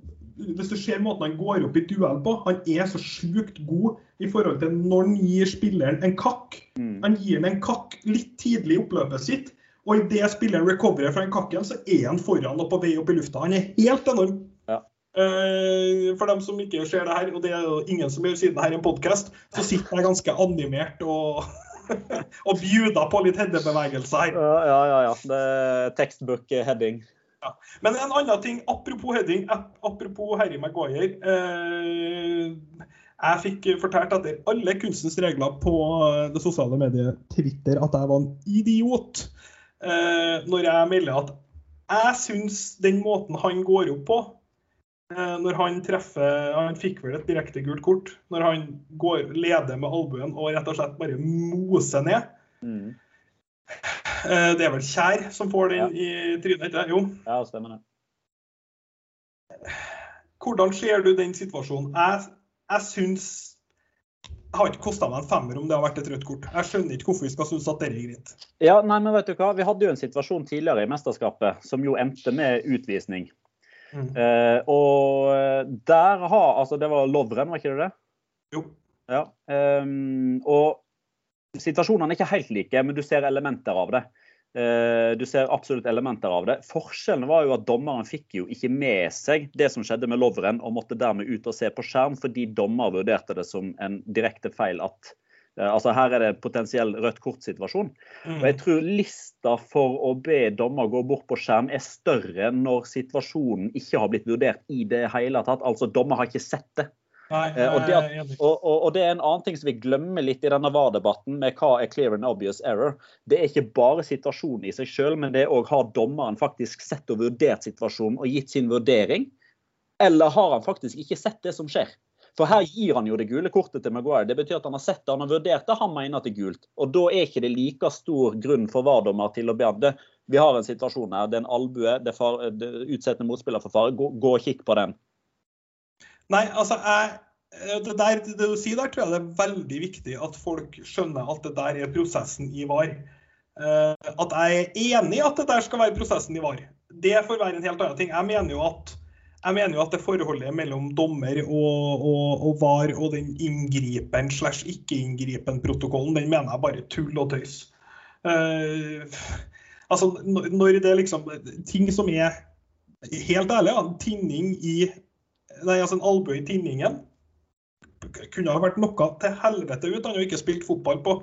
Hvis du ser måten han går opp i duell på, han er så sjukt god i forhold til når han gir spilleren en kakk. Mm. Han gir ham en kakk litt tidlig i oppløpet sitt. Og idet spilleren recoverer fra den kakken, så er han foran og på vei opp i lufta. Han er helt enorm. Ja. Eh, for dem som ikke ser det her, og det er jo ingen som gjør siden det her er en podkast, så sitter jeg ganske animert og, og bjuder på litt headerbevegelser her. Ja, ja, ja. ja. Det er textbook heading. Men en annen ting, apropos heading, apropos Harry Maguire. Eh, jeg fikk fortalt etter alle kunstens regler på eh, det sosiale mediet Twitter at jeg var en idiot. Eh, når jeg melder at jeg syns den måten han går opp på eh, når han treffer Han fikk vel et direkte gult kort. Når han går, leder med albuen og rett og slett bare moser ned. Mm. Eh, det er vel Kjær som får den i trynet? ikke? Jo. Ja, stemmer det. Hvordan ser du den situasjonen? Jeg, jeg syns Det har ikke kosta meg en femmer om det har vært et rødt kort. Jeg skjønner ikke hvorfor vi skal synes at det er greit. Ja, nei, men vet du hva? Vi hadde jo en situasjon tidligere i mesterskapet som jo endte med utvisning. Mm. Eh, og der har Altså, det var Lovren, var ikke det det? Jo. Ja. Um, og situasjonene er ikke helt like, men du ser elementer av det. Eh, du ser absolutt elementer av det. Forskjellen var jo at dommeren fikk jo ikke med seg det som skjedde med Lovren, og måtte dermed ut og se på skjerm, fordi dommer vurderte det som en direkte feil at eh, Altså her er det potensiell rødt kort-situasjon. Og jeg tror lista for å be dommer gå bort på skjerm er større når situasjonen ikke har blitt vurdert i det hele tatt. Altså dommer har ikke sett det. Nei, Eh, og det at-. Og, og, det er en annen ting som vi glemmer litt i denne VAR-debatten med hva er clear and obvious error. Det er ikke bare situasjonen i seg selv, men det òg har dommeren faktisk sett og vurdert situasjonen og gitt sin vurdering. Eller har han faktisk ikke sett det som skjer? For her gir han jo det gule kortet til Maguire. Det betyr at han har sett det, han har vurdert det, han mener at det er gult. Og da er ikke det like stor grunn for VAR-dommer til å be om det. Vi har en situasjon her, det er en albue, det, er far, det utsetter motspiller for fare. Gå, gå og kikk på den. Nei, altså, jeg, det, der, det du sier der, tror jeg det er veldig viktig at folk skjønner at det der er prosessen i VAR. Eh, at jeg er enig i at det der skal være prosessen i VAR. Det får være en helt annen ting. Jeg mener jo at, mener jo at det forholdet mellom dommer og, og, og VAR og den inngripen slash ikke-inngripen-protokollen, den mener jeg bare tull og tøys. Uh, altså, når det er liksom ting som er Helt ærlig, ja, tinning i Nei, altså en albue i tinningen kunne ha vært noe til helvete ut. Han har jo ikke spilt fotball på,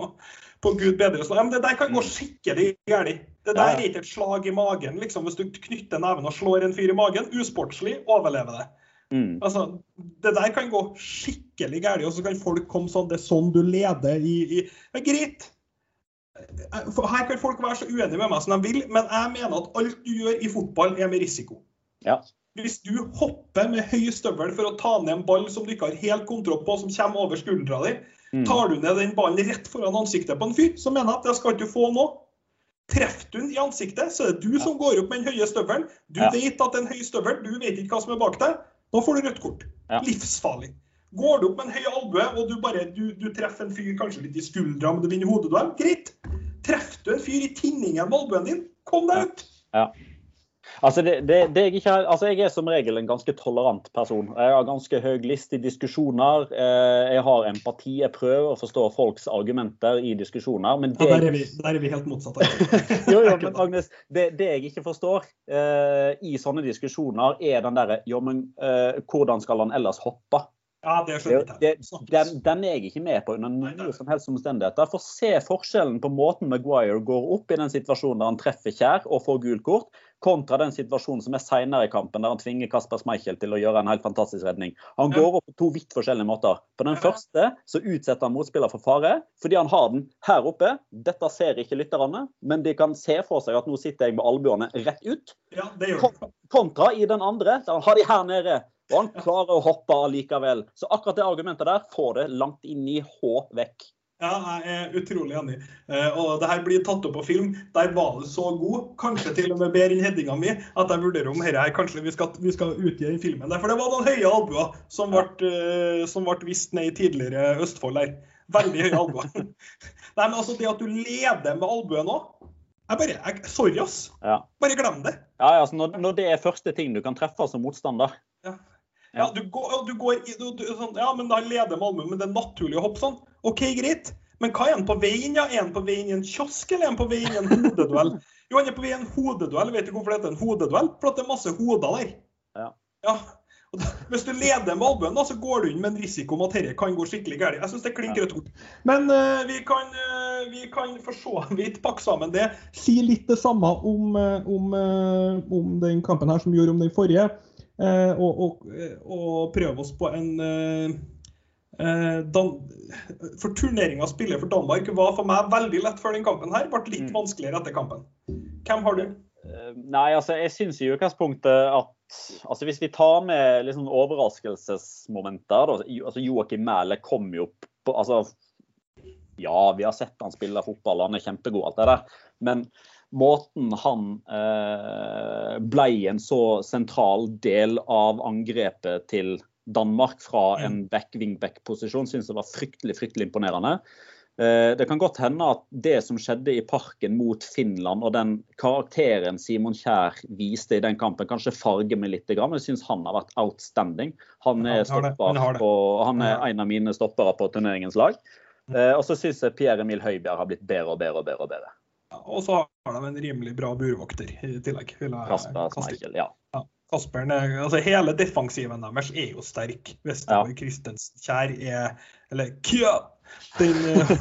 på gud bedre. Ja, men det der kan gå skikkelig galt. Det der er ikke et slag i magen. liksom. Hvis du knytter neven og slår en fyr i magen, usportslig, overlever det. Mm. Altså, Det der kan gå skikkelig galt, og så kan folk komme sånn Det er sånn du leder i, i ja, Greit. Her kan folk være så uenige med meg som de vil, men jeg mener at alt du gjør i fotball, er med risiko. Ja. Hvis du hopper med høy støvel for å ta ned en ball som du ikke har helt kontroll på, som kommer over skuldra di, Mm. tar du ned den ballen rett foran ansiktet på en fyr, så mener jeg at det skal ikke få nå. Treffer du den i ansiktet, så er det du som går opp med den høye støvelen. Du Ja. vet at det er en høy støvel, du vet ikke hva som er bak deg. Nå får du rødt kort. Ja. Livsfarlig. Går du opp med en høy albue, og du bare du, du treffer en fyr kanskje litt i skuldra, men du vinner hodeduell, greit. Treffer du en fyr i tinningen med albuen din, kom deg ut. Altså, det, det, det jeg, ikke, har- altså jeg er som regel en ganske tolerant person. Jeg har ganske høy list i diskusjoner. Eh, Jeg har empati. Jeg prøver å forstå folks argumenter i diskusjoner. Men Ja, det, der, er vi, der er vi helt motsatt. jo, jo, men Agnes, det, det jeg ikke forstår uh, i sånne diskusjoner, er den derre Jo, men eh, hvordan skal han ellers hoppe? Ja, det skjønner jeg. den, den er jeg ikke med på under noen som helst omstendigheter. For se forskjellen på måten Maguire går opp i den situasjonen der han treffer Kjær og får gult kort, kontra den situasjonen som er senere i kampen, der han tvinger Kasper Schmeichel til å gjøre en helt fantastisk redning. Han går opp på to vidt forskjellige måter. På den første så utsetter han motspiller for fare, fordi han har den her oppe. Dette ser ikke lytterne, men de kan se for seg at nå sitter jeg med albuene rett ut. Ja, det gjør. Kontra i den andre, der han har de her nede. Og han klarer å hoppe allikevel. Så akkurat det argumentet der får det langt inn i H vekk. Ja, jeg er utrolig enig. Eh, og det her blir tatt opp på film. Der var du så god, kanskje til og med bedre enn headinga mi, at jeg vurderer om her kanskje vi skal, vi skal utgi den filmen. der. For det var noen høye albuer som ble, eh, som ble vist ned i tidligere Østfold der. Veldig høye albuer. Nei, men altså, det at du leder med albuen nå jeg bare, jeg, Sorry, ass. Ja. Bare glem det. Ja, ja, altså når, når det er første ting du kan treffe som motstander. Ja, du går, du går du, du, sånn, ja, men da leder Malmö, men det er naturlig å hoppe sånn. OK, greit. Men hva er han på vei inn? Ja? Er han på vei inn i en kiosk, eller er han på vei inn i en hodeduell? Jo, han er på vei i en hodeduell. Vet du hvorfor det heter en hodeduell? For det er masse hoder der. Ja. Ja. Da, hvis du leder med albuen, så går du inn med en risiko om at dette kan gå skikkelig galt. Jeg syns det klinker rødt kort. Men uh, vi, kan, eh, vi kan for så vidt pakke sammen det. Si litt det samme om, eh, om, om den kampen her som vi gjorde om den forrige. Eh, og, og, og prøve oss på en eh, eh, Dan For turneringa å spille for Danmark var for meg veldig lett før den kampen her. Ble litt Mm. vanskeligere etter kampen. Hvem har du? Nei, altså jeg syns i utgangspunktet at altså Hvis vi tar med liksom overraskelsesmomenter da, altså Joakim Mæhle kom jo på altså, Ja, vi har sett han spille fotball, han er kjempegod, alt det der. Men måten han eh, ble en så sentral del av angrepet til Danmark fra en back-wingback-posisjon, syns jeg var fryktelig, fryktelig imponerende. Eh, Det kan godt hende at det som skjedde i parken mot Finland, og den karakteren Simon Kjær viste i den kampen, kanskje farger meg litt. Men jeg syns han har vært outstanding. Han er, stopper på, han er en av mine stoppere på turneringens lag. Eh, Og så syns jeg Pierre Emil Høibjerg har blitt bedre og bedre og bedre. og bedre. Ja, Og så har de en rimelig bra burvokter i tillegg. Kasper. Schmeichel, ja. Kasperen er, altså Hele defensiven deres er jo sterk. Vestergaard Christensen Kjær er Eller Kja! Den eh,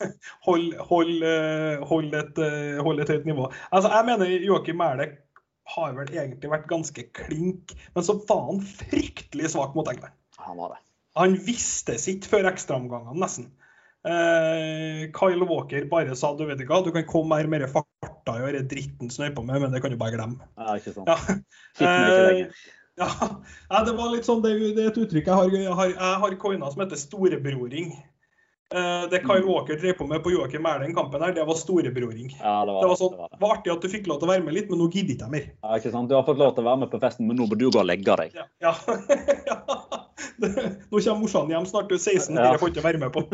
hold, hold, eh, hold, et, eh, hold et høyt nivå. Altså, Jeg mener Joakim Mæhle har vel egentlig vært ganske klink, men så var han fryktelig svak mot England. Han var det. Han visste sitt før ekstraomgangene, nesten. Eh, Kyle Walker bare sa du vet ikke hva, du kan komme her med den farta og gjøre dritten som du holder på med, men det kan du bare glemme. Ja, ikke sant. Ja. Eh. Ja, det var litt sånn, det, det er et uttrykk jeg har, jeg har, jeg har coina som heter storebroring. Eh, det Kyle. Walker drev på med på Joakim Mæhle kampen her, det var storebroring. Ja, det var Det var sånn, det, var det. var artig at du fikk lov til å være med litt, men nå gidder ikke jeg mer. Ja, ikke sant? Du har fått lov til å være med på festen, men nå må du gå og legge deg. Ja. ja. Nå kommer morsan hjem snart, du er 16, Ja. dere får ikke være med på.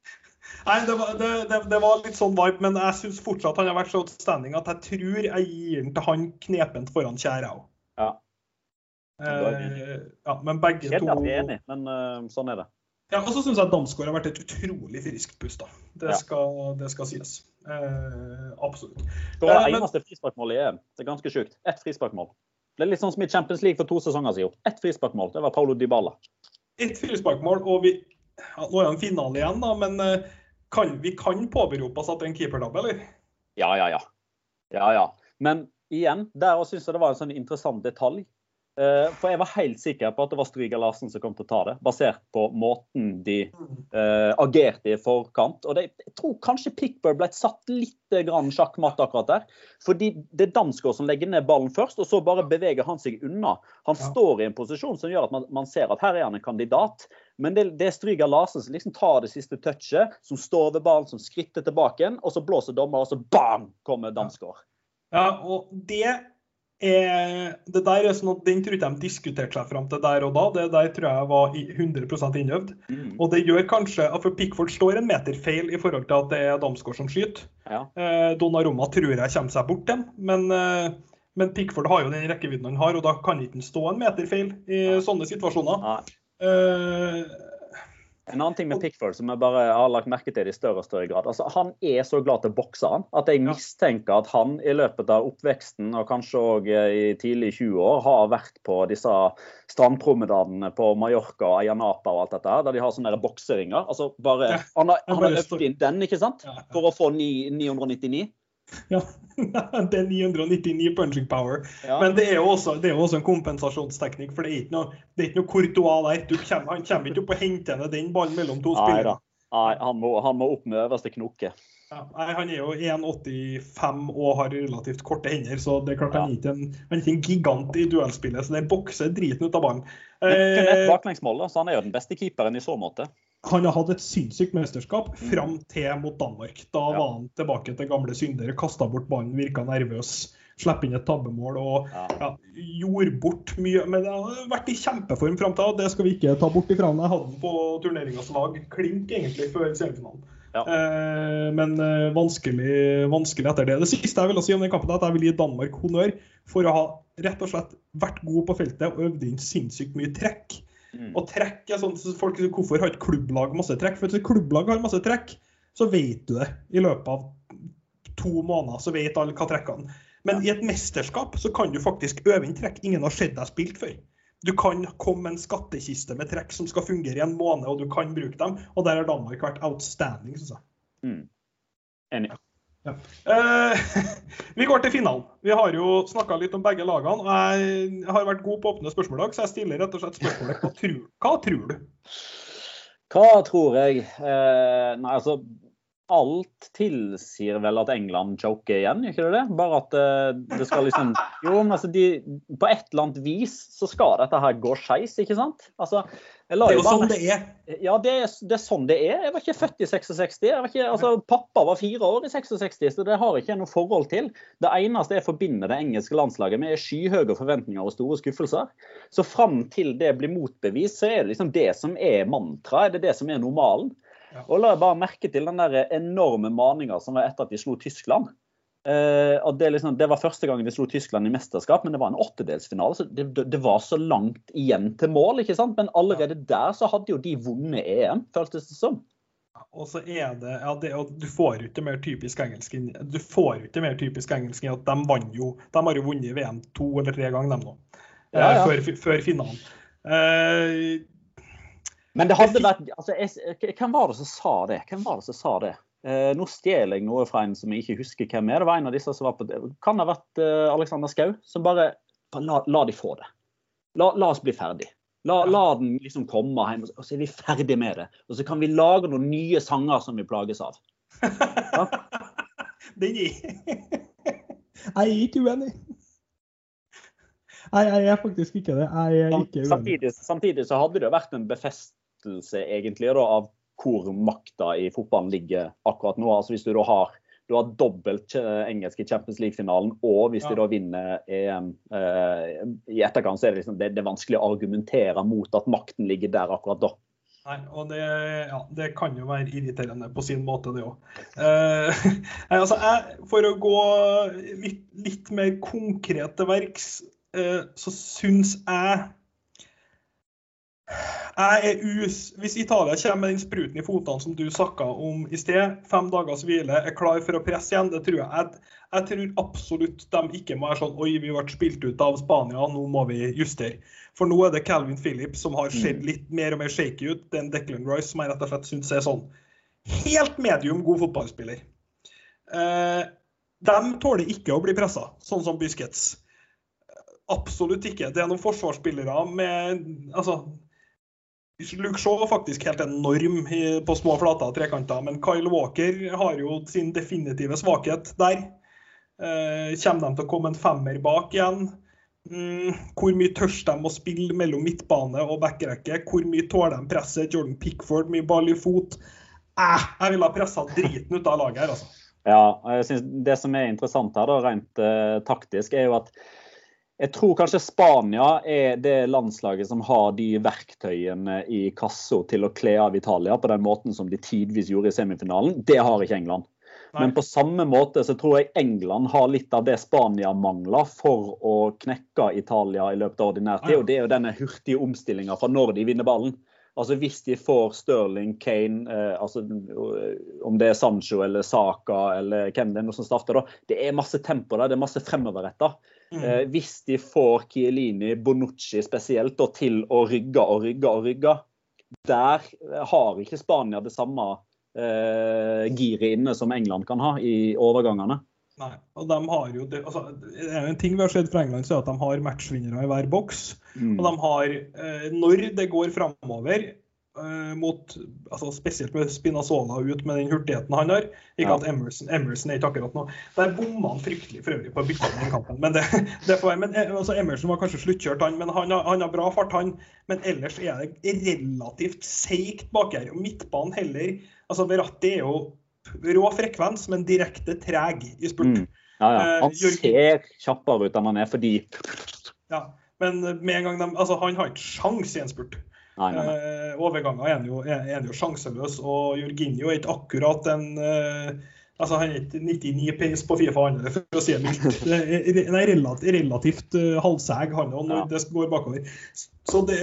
Nei, det var, det, det, det var litt sånn vibe, men jeg syns fortsatt han har vært så outstanding at jeg tror jeg gir den til han knepent foran Kjære òg. Ja. Eh, ja, men begge to Kjedelig at vi er enige, men uh, sånn er det. Ja, Og så syns jeg Damsgaard har vært et utrolig friskt pust. da. Det, Ja. skal, det skal sies. Eh, absolutt. Det var Eh, det eneste frisparkmålet i EM. Det er ganske sjukt. Ett frisparkmål. Det er litt sånn som i Champions League for to sesonger siden. Ett frisparkmål. Det var Paulo Dybala. Ett frisparkmål, og vi ja, Nå er det en finale igjen, da, men eh, kan, vi kan påberope oss at det er en keepertabbe, eller? Ja, ja, ja. Ja, ja. Men igjen, der også syns jeg det var en sånn interessant detalj. Eh, For jeg var helt sikker på at det var Stryger Larsen som kom til å ta det, basert på måten de uh, agerte i forkant. Og det, jeg tror kanskje Pickburn ble satt litt grann sjakkmatt akkurat der. Fordi det er Damsgaard som legger ned ballen først, og så bare beveger han seg unna. Han står i en posisjon som gjør at man, man ser at her er han en kandidat. Men det, det er Stryger Larsen som liksom tar det siste touchet, som står ved ballen, som skritter tilbake, og så blåser dommer, og så bam, kommer Damsgaard. Ja, og det er Det der er sånn at Den tror ikke de diskuterte seg fram til der og da. Det der tror jeg var i 100 innøvd. Mm. Og det gjør kanskje at For Pickford står en meter feil i forhold til at det er Damsgaard som skyter. Ja. Eh, Donnarumma tror jeg kommer seg bort den, men, eh, men Pickford har jo den rekkevidden han har, og da kan ikke han stå en meter feil i Ja. sånne situasjoner. Nei. Eh, En annen ting med Pickford som jeg bare har lagt merke til i større og større grad. altså Han er så glad til å bokse, han, at jeg mistenker at han i løpet av oppveksten og kanskje òg i tidlig 20 år har vært på disse strandpromenadene på Mallorca og Ayanapa og alt dette her, der de har sånne bokseringer. altså bare, Han har, han har øvd inn den, ikke sant? For å få 999. Ja, det er 999 punching power. Ja. Men det er, jo også, det er også en kompensasjonsteknikk, for det er ikke noe, det er ikke noe Courtois der. Kommer, han kommer ikke opp og henter ned den ballen mellom to spillere. Nei, han må, han må opp med øverste knoke. Ja, han er jo 1,85 og har relativt korte hender, så det er klart ja. han, er ikke en, han er ikke en gigant i duellspillet. Så det bokser driten ut av ballen. Men ikke ett baklengsmål, så han er jo den beste keeperen i så måte han har hatt et sinnssykt mesterskap fram til mot Danmark. Da ja. var han tilbake til gamle synder, kasta bort ballen, virka nervøs. Slapp inn et tabbemål og ja. Ja, gjorde bort mye. Men det har vært i kjempeform fram til. Det skal vi ikke ta bort ifra ham. Jeg hadde den på turneringas lag klink egentlig før semifinalen. Eh, men eh, vanskelig, vanskelig, etter det. Det siste jeg vil si om den kampen, er at jeg vil gi Danmark honnør for å ha rett og slett vært god på feltet og øvd inn sinnssykt mye trekk. Mm. Og trekk er sånn, så folk, Hvorfor har et klubblag masse trekk? For hvis klubblag har masse trekk, så vet du det. I løpet av to måneder så vet alle hva trekkene Men i et mesterskap så kan du faktisk øve inn trekk ingen har sett deg spilt før. Du kan komme med en skattkiste med trekk som skal fungere i en måned, og du kan bruke dem. Og der har Danmark vært outstanding, syns jeg. Mm. Enig. Ja. Uh, vi går til finalen. Vi har jo snakka litt om begge lagene. Jeg har vært god på åpne spørsmål så jeg stiller rett og slett spørsmålet hva tror, hva tror du? Hva tror jeg? Uh, nei, altså alt tilsier vel at England choker igjen, gjør ikke det det? Bare at uh, det skal liksom Jo, men altså de, På et eller annet vis så skal dette her gå skeis, ikke sant? Altså, det er jo sånn det er. Ja, det er, det er, sånn det er. Jeg var ikke født i 66. Ikke, altså, pappa var fire år i 66, så det har ikke jeg noe forhold til. Det eneste jeg forbinder det engelske landslaget med, er skyhøye forventninger og store skuffelser. Så fram til det blir motbevist, så er det liksom det som er mantraet. Det er det som er normalen. Og la jeg bare merke til den der enorme maninga som var etter at de slo Tyskland. Uh, og det, liksom, det, var første gangen de slo Tyskland i mesterskap, men det var en åttedelsfinale. så det, det, var så langt igjen til mål. ikke sant? Men allerede der så hadde jo de vunnet EM, føltes det som. Og så er det, ja, det, Du får ikke mer typisk engelsk du får ikke mer typisk engelsk enn at de vant jo, de har jo vunnet VM to eller tre ganger, dem nå. Ja, ja. Før, før finalen. Uh, men det hadde vært altså, jeg, Hvem var det som sa det? Hvem var det som sa det? Eh, nå stjeler jeg noe fra en som jeg ikke husker hvem er. Det var en av disse som var på det. Kan det ha vært eh, Alexander Skau? Som bare la, la, de få det. La, la oss bli ferdig. La, la, den liksom komme hjem, og så er vi ferdig med det. Og så kan vi lage noen nye sanger som vi plages av. Ja? Den er Jeg er ikke uenig. Nei, jeg er faktisk ikke det. Jeg er ikke uenig. Samtidig, samtidig så hadde det vært en befest bekreftelse egentlig da, av hvor makta i fotballen ligger akkurat nå. Altså Hvis du da har, du har dobbelt engelsk i Champions League-finalen, og hvis ja. de da vinner EM eh, i etterkant, så er det, liksom, det, det, er vanskelig å argumentere mot at makten ligger der akkurat da. Nei, og det, ja, det kan jo være irriterende på sin måte, det òg. Eh, altså, for å gå litt, litt mer konkret til verks, eh, så syns jeg us Hvis Italia kommer med den spruten i fotene som du snakka om i sted, fem dagers hvile, er klar for å presse igjen, det tror jeg. Jeg, jeg tror absolutt de ikke må være sånn Oi, vi ble spilt ut av Spania, nå må vi justere. For nå er det Calvin Phillips som har sett mm. litt mer og mer shaky ut. en Declan Rice som jeg rett og slett syns er sånn helt medium god fotballspiller. Eh, de tåler ikke å bli pressa, sånn som Busquets. Absolutt ikke. Det er noen forsvarsspillere med altså, Luke Shaw faktisk helt enorm på små flater og trekanter, men Kyle Walker har jo sin definitive svakhet der. Eh, kommer de til å komme en femmer bak igjen? Mm, hvor mye tør de å spille mellom midtbane og backrekke? Hvor mye tåler de presset? Jordan Pickford, mye ball i fot? Eh, jeg ville ha pressa driten ut av laget her, altså. Ja, jeg synes Det som er interessant her, da, rent uh, taktisk, er jo at jeg tror kanskje Spania er det landslaget som har de verktøyene i kassa til å kle av Italia på den måten som de tidvis gjorde i semifinalen. Det har ikke England. Nei. Men på samme måte så tror jeg England har litt av det Spania mangler for å knekke Italia i løpet av ordinær tid. Og det er jo denne hurtige omstillinga fra når de vinner ballen. Altså Hvis de får Sterling, Kane, eh, altså, om det er Sancho eller Saka eller hvem det er som starter, da. Det er masse tempo der, det er masse fremoverretta. Mm. Eh, hvis de får Chiellini, Bonucci spesielt, da, til å rygge og rygge og rygge, der har ikke Spania det samme eh, giret inne som England kan ha i overgangene. Nei, og de har jo, det, altså, En ting vi har sett fra England, så er at de har matchvinnere i hver boks. Mm. Og de har, eh, når det går framover, mot, altså spesielt med Spinazzola ut med den hurtigheten han har Ikke ja. at Emerson, Emerson er ikke akkurat nå. Der bomma han fryktelig for øvrig på byttet i kampen. Men, det, det får, men eh, altså Emerson var kanskje sluttkjørt, han, men han har, han har bra fart, han. Men ellers er det relativt seigt bak her. Og midtbanen heller altså Verratti er jo rå frekvens, men direkte treg i spurt. Mm. Ja, ja. Han eh, ser kjappere ut enn han er fordi Ja, men med en gang de, altså Han har ikke sjans i en spurt. Nei, nei, nei. Eh, overganger er jo, jo, sjanseløs, og Jorginho er ikke akkurat en eh, Altså, Han er ikke 99 pace på Fifa, han for å si det mildt. Nei, relativt, relativt uh, halvseg, han òg, når ja. det går bakover. Så det,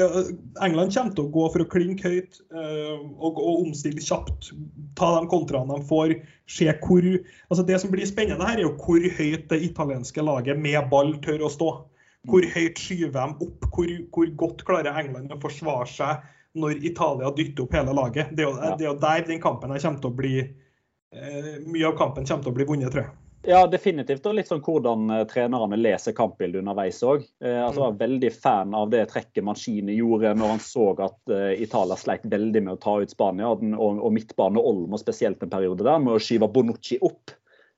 England kommer til å gå for å klinke høyt uh, og, og, omstille kjapt. Ta de kontraene de får. Se hvor altså Det som blir spennende her, er jo hvor høyt det italienske laget med ball tør å stå. Hvor mm. høyt skyver de opp? Hvor, hvor godt klarer England å forsvare seg når Italia dytter opp hele laget? Det er jo, det er jo der den kampen her kommer til å bli Eh, mye av kampen kommer til å bli vunnet, tror jeg. Ja, definitivt. Og litt sånn hvordan uh, trenerne leser kampbildet underveis òg. Jeg altså, var veldig fan av det trekket Mancini gjorde når han så at Italia sleit veldig med å ta ut Spania. Og, og, og midtbane Olmo spesielt en periode der, med å skyve Bonucci opp.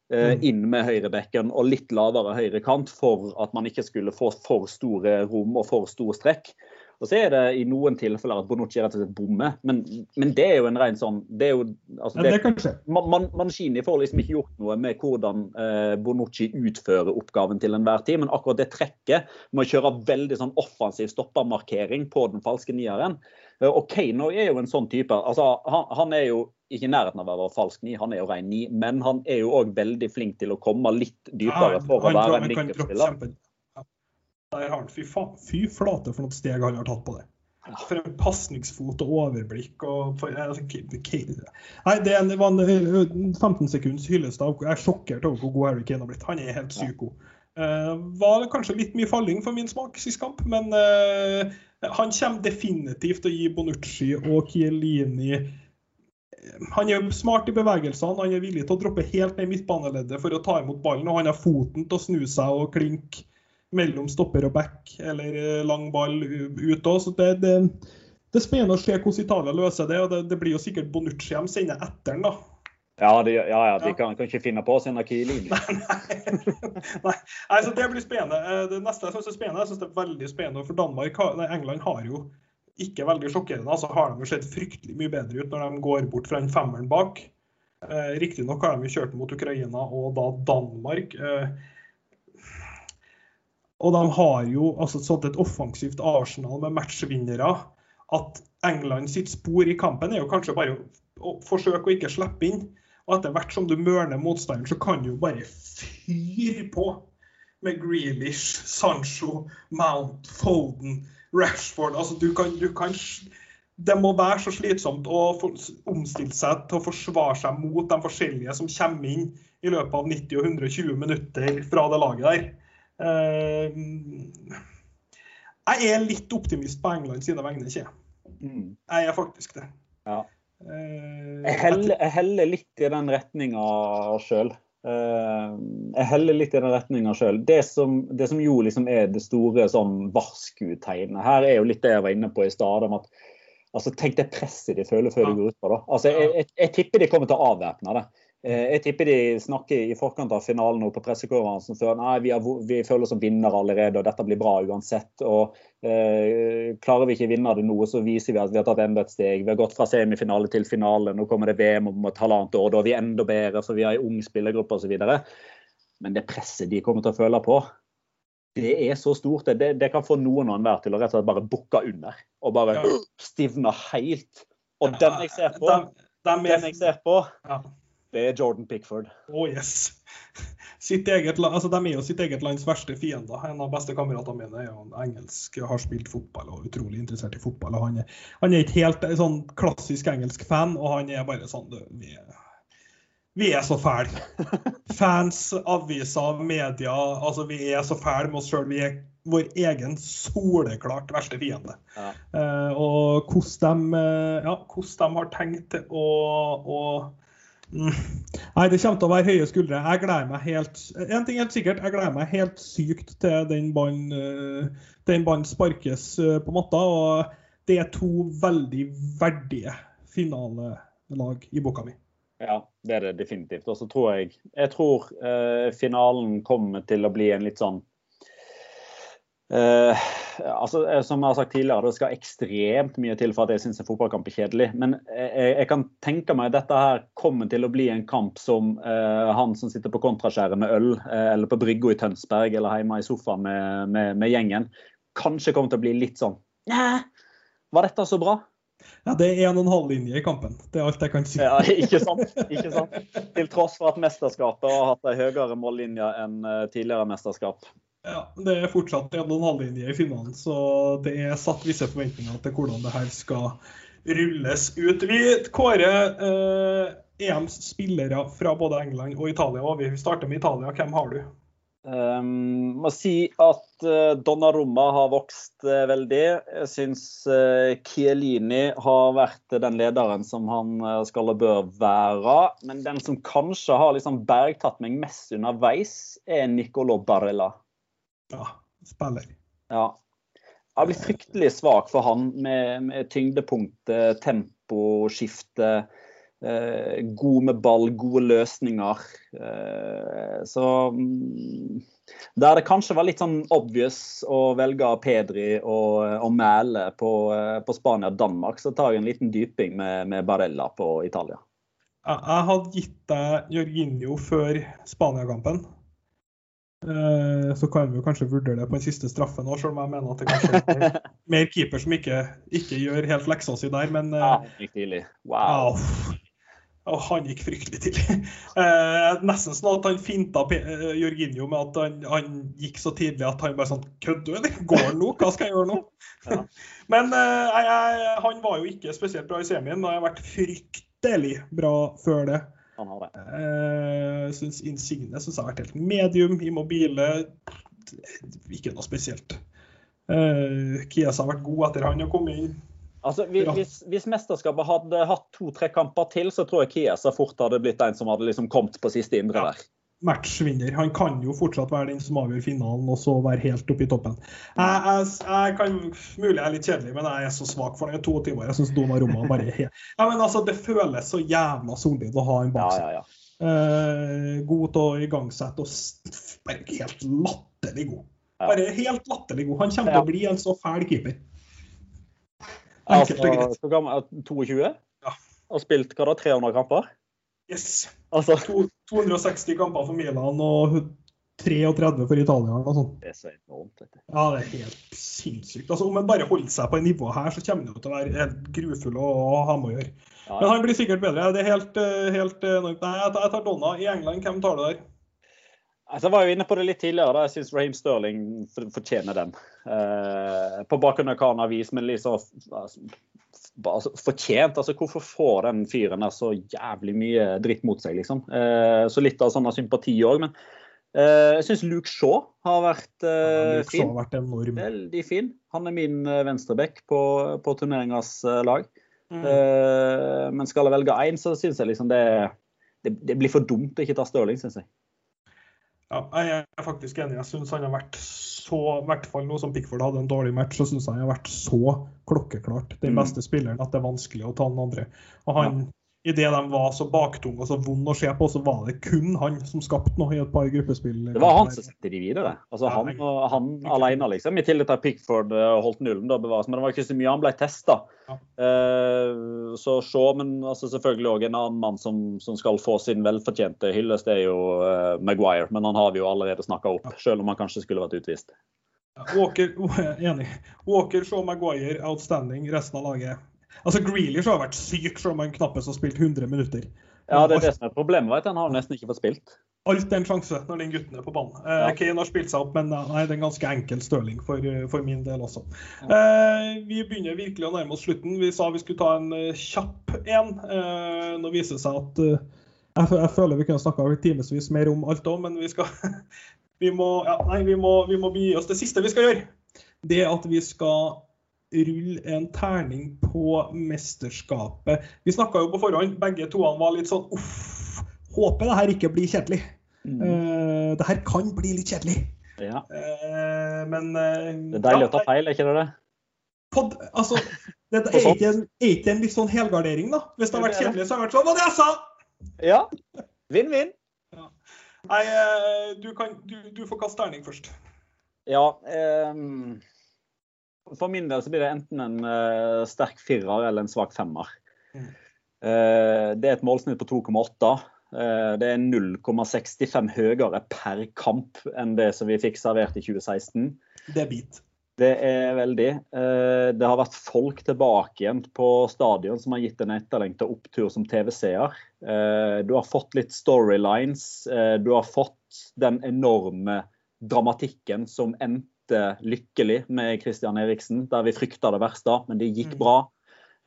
Mm. Inn med høyrebekken og litt lavere høyrekant for at man ikke skulle få for store rom og for stor strekk. Og så er det i noen tilfeller at Bonucci rett og slett bommer, men, men, det er jo en ren sånn det er jo, altså, det, ja, det man, Mancini får liksom ikke gjort noe med hvordan eh, Bonucci utfører oppgaven til enhver tid, men akkurat det trekket med å kjøre veldig sånn offensiv stoppermarkering på den falske nieren. Eh, og Kano er jo en sånn type. altså Han, han er jo ikke i nærheten av å være falsk ni, han er jo rein ni, men han er jo òg veldig flink til å komme litt dypere for å være en linkerspiller. Der har han, fy, fy flate for noen steg han har tatt på det. For en pasningsfot og overblikk. og for, altså, Nei, det, var en 15 sekunds hyllest av Jeg er sjokkert over hvor god Harry Kane har blitt. Han er helt psyko. Uh, var kanskje litt mye falling for min smak sist kamp, men uh, han kommer definitivt til å gi Bonucci og Chiellini han er smart i bevegelsene, han er villig til å droppe helt ned i midtbaneleddet for å ta imot ballen, og han har foten til å snu seg og klinke mellom stopper og back, eller eh, lang ball ut òg. Så det, det, det, er spennende å se hvordan Italia løser det. og Det, det blir jo sikkert Bonucci de sender etter den, da. Ja, det, ja, ja, de kan, kan, ikke finne på å sende Kiel inn. nei, nei, så det blir spennende. Eh, det neste jeg syns er spennende, jeg synes det er veldig spennende, for Danmark, nei, England har jo ikke veldig sjokkerende. så har de jo sett fryktelig mye bedre ut når de går bort fra den femmeren bak. Eh, Riktignok har de jo kjørt mot Ukraina og da Danmark. Eh, og de har jo altså sånn et offensivt Arsenal med matchvinnere. At England sitt spor i kampen er jo kanskje bare å forsøke å ikke slippe inn. Og etter hvert som du mørner motstanderen, så kan du jo bare fyre på med Grealish, Sancho, Mount, Foden, Rashford. Altså, du kan, du kan det må være så slitsomt å omstille seg til å forsvare seg mot de forskjellige som kommer inn i løpet av 90 og 120 minutter fra det laget der. Eh, jeg er litt optimist på England sine vegne, ikke mm. jeg? er faktisk det. Ja. Eh, jeg heller, jeg heller litt i den retninga sjøl. Eh, jeg heller litt i den retninga sjøl. Det, det, som jo liksom er det store sånn varskutegnet her, er jo litt det jeg var inne på i stad. at altså, Tenk det presset de føler før de går ut på det. Altså, jeg, jeg, jeg tipper de kommer til å avvæpne det. Eh, jeg tipper de snakker i forkant av finalen og på pressekonferansen før nei, vi, har, vi, føler oss som vinnere allerede og dette blir bra uansett. og eh, Klarer vi ikke vinne det nå, så viser vi at vi har tatt enda et steg. Vi har gått fra semifinale til finale. Nå kommer det VM om et halvannet år. Da er vi enda bedre, for vi har en ung spillergruppe osv. Men det presset de kommer til å føle på, det er så stort. Det, det kan få noen og enhver til å rett og slett bare bukke under. Og bare stivne helt. Og den jeg ser på, den jeg ser på Det er Jordan Pickford. Oh yes. Sitt eget, altså, de er jo sitt eget lands verste fiender. En av bestekameratene mine er jo en engelsk, har spilt fotball og er utrolig interessert i fotball. og Han er, han er ikke helt sånn klassisk engelsk fan, og han er bare sånn vi er, vi er så fæle. Fans, aviser, media. altså Vi er så fæle med oss sjøl. Vi er vår egen soleklart verste fiende. Ja. Uh, og hvordan de, ja, de har tenkt å, å. Nei, det kommer til å være høye skuldre. Jeg gleder meg helt En ting helt sikkert, jeg gleder meg helt sykt til den ballen ballen sparkes uh, på matta. Og det er to veldig verdige finalelag i boka mi. Ja, det er det definitivt. Og så tror jeg Jeg tror finalen kommer til å bli en litt sånn Uh, altså, eh, som jeg har sagt tidligere, Det skal ekstremt mye til for at jeg syns en fotballkamp er kjedelig. Men jeg, jeg, kan tenke meg at dette her kommer til å bli en kamp som uh, han som sitter på kontraskjæret med øl, uh, eller på brygga i Tønsberg eller hjemme i sofaen med, med, med, gjengen, kanskje kommer til å bli litt sånn Næ, var dette så bra? Ja, Det er en og en halv linje i kampen. Det er alt jeg kan si. Ja, ikke sant? ikke sant? Til tross for at mesterskapet har hatt en høyere mållinje enn tidligere mesterskap. Ja, Det er fortsatt en og en halv linje i finalen, så det er satt visse forventninger til hvordan det her skal rulles ut. Vi kårer eh, EMs spillere fra både England og Italia. og Vi starter med Italia. Hvem har du? Um, må si at uh, Donnarumma har vokst uh, veldig. Jeg syns uh, Chiellini har vært den lederen som han skal og bør være. Men den som kanskje har liksom bergtatt meg mest underveis, er Nicolo Barella ja, spiller. Ja. Jeg blir fryktelig svak for han med, med tyngdepunkt, temposkifte. Eh, god med ball, gode løsninger. Eh, så mm, Der det kanskje var litt sånn obvious å velge Pedri og, og Mæle på, eh, på Spania-Danmark, så tar jeg en liten dyping med, med Barella på Italia. Jeg hadde gitt deg Jorginho før Spania-kampen. Eh, så kan vi jo kanskje vurdere det på den siste straffen òg, selv om jeg mener at det kanskje er mer keeper som ikke, ikke gjør helt leksa si der. Men ja, gikk tidlig. Wow. Ja, han gikk fryktelig tidlig. Eh, nesten sånn at han finta eh, Jorginho med at han, han, gikk så tidlig at han bare sånn Kødder du? Går han nå? Hva skal jeg gjøre nå? Ja. Men eh, jeg, han var jo ikke spesielt bra i semien, og har vært fryktelig bra før det. Han har det. Jeg synes Insigne synes jeg har vært helt medium. Immobile ikke noe spesielt. Uh, Kies har vært god etter han har kommet inn. Altså, hvis, hvis, mesterskapet hadde hatt to-tre kamper til, så tror jeg Kiesa fort hadde blitt en som hadde liksom kommet på siste indre ja. Matchvinner. Han kan jo fortsatt være den som avgjør finalen, og så være helt oppe i toppen. Jeg, jeg, jeg kan, Mulig jeg er litt kjedelig, men jeg er så svak for den. to timer. Jeg syns Donnarumma bare er helt ja, men altså, Det føles så jævla solid å ha en bak seg. Ja, ja, eh, god til å igangsette og bare helt latterlig god. Bare helt latterlig god. Han kommer til å bli en så fæl keeper. Enkelt og greit. Altså, 22? Ja. Og spilt hva da, 300 kamper? Yes. Altså. To, 260 kamper for Milan og 33 for Italia. Og sånt. Det er så enormt. Vet. Ja, det er helt sinnssykt. Altså, om han bare holder seg på det nivå her, så kommer han til å være helt grufull å ha med å gjøre. Ja. Men han blir sikkert bedre. Det er helt, eh, helt eh, Nei, jeg tar Donna. I England, hvem tar du der? Altså, jeg var jo inne på det litt tidligere. da Jeg syns Raheem Sterling fortjener den. Eh, på bakgrunn av hva han har vist, men liksom altså, altså, fortjent. altså Hvorfor får den fyren der så jævlig mye dritt mot seg, liksom? Eh, så litt av sånn sympati òg. Men eh, jeg syns Luke Shaw har vært eh, ja, fin. Har vært enorm. Veldig fin. Han er min eh, venstreback på, på turneringas eh, lag. Mm. Eh, men skal jeg velge én, så syns jeg liksom det, det, det, blir for dumt å ikke ta Stirling, syns jeg. Ja, jeg er faktisk enig. Jeg syns han har vært så I hvert fall nå som Pickford hadde en dårlig match, så syns jeg han har vært så klokkeklart den mm. beste spilleren at det er vanskelig å ta den andre. Og han, ja idet de var så baktunge og så vond å se på, så var det kun han som skapte noe i et par gruppespill. Det var han som satte de videre. Altså Han, han alene, liksom. I tillegg til at Pickford eh, holdt nullen, da bevares. Men det var ikke så mye han ble testa. Ja. Uh, så se, men altså, selvfølgelig òg en annen mann som, som, skal få sin velfortjente hyllest, det er jo uh, Maguire. Men han har vi jo allerede snakka opp, ja. selv om han kanskje skulle vært utvist. Walker, enig. Walker, Shaw, Maguire, outstanding. Resten av laget Altså, Grealish har vært syk, selv om han knappest har spilt 100 minutter. Ja, det er det som er problemet. Vet. Han har nesten ikke fått spilt. Alt er en sjanse når den gutten er på banen. Eh, Ja. Kane har spilt seg opp, men eh, nei, det er en ganske enkel Stirling for, eh, for min del også. Eh, vi begynner virkelig å nærme oss slutten. Vi sa vi skulle ta en eh, kjapp en. Eh, nå viser det seg at eh, jeg, jeg føler vi kunne snakka timevis mer om alt òg, men vi skal vi må, ja, nei, vi, må, vi må begi oss det siste vi skal gjøre. Det er at vi skal rulle en terning på mesterskapet. Vi snakka jo på forhånd, begge toene var litt sånn uff, håper det her ikke blir kjedelig. Eh, det her kan bli litt kjedelig. Ja. Uh, men uh, Det er deilig å ta feil, er ikke det det? Pod, altså, det er ikke, en, ikke en litt sånn helgardering, da? Hvis det har vært kjedelig, så har det vært sånn Hva det jeg sa? Ja. Vinn-vinn. Nei, eh, du, kan, du, du får kaste terning først. Ja. ehm, for min del så blir det enten en uh, sterk firer eller en svak femmer. Mm. Eh, det er et målsnitt på 2,8. Eh, det er 0,65 høyere per kamp enn det som vi fikk servert i 2016. Det er bit. Det er veldig. Det har vært folk tilbake igjen på stadion som har gitt en etterlengta opptur som TV-seer. Du har fått litt storylines. Du har fått den enorme dramatikken som endte lykkelig med Christian Eriksen, der vi frykta det verste, men det gikk Mm. bra.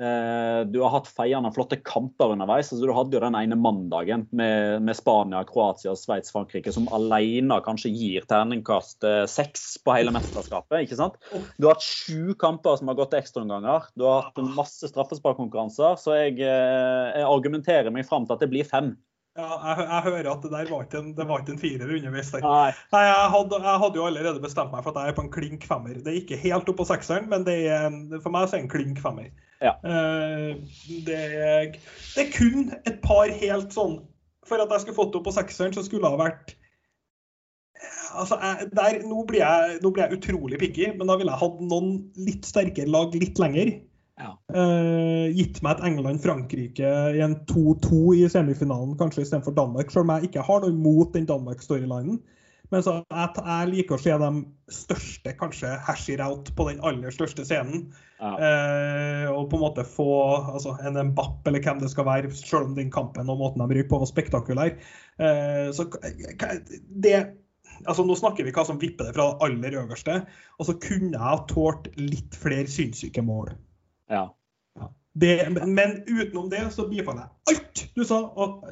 Eh, Du har hatt feiende flotte kamper underveis. altså Du hadde jo den ene mandagen med, med Spania, Kroatia, Sveits, Frankrike, som alene kanskje gir terningkast eh, seks på hele mesterskapet. ikke sant? Du har hatt sju kamper som har gått ekstraomganger. Du har hatt masse straffesparkkonkurranser. Så jeg, eh, jeg argumenterer meg fram til at det blir fem. Ja, jeg, jeg hører at det der var ikke en, det var ikke en firer underveis. Nei. Nei, jeg hadde, jeg hadde jo allerede bestemt meg for at jeg er på en klink femmer. Det er ikke helt opp på sekseren, men det er, en- for meg så er det en klink femmer. Ja. Uh, det, er, det er kun et par helt sånn For at jeg skulle fått det opp på sekseren, så skulle det ha vært Altså, jeg, der, nå, blir jeg, nå blir jeg utrolig picky, men da ville jeg hatt noen litt sterkere lag litt lenger. Ja. Eh, gitt meg et England-Frankrike i en 2-2 i semifinalen, kanskje istedenfor Danmark. Selv om jeg ikke har noe imot den Danmark-storylinen. Men så jeg, jeg liker å se de største kanskje hash it out på den aller største scenen. Ja. Eh, og på en måte få altså, en Mbapp eller hvem det skal være, selv om den kampen og måten de ryker på var spektakulær. Eh, så det altså Nå snakker vi hva som vipper det fra det aller øverste. Og så kunne jeg ha tålt litt flere sinnssyke mål. Ja. Det, men utenom det så bifaller jeg alt du sa. Og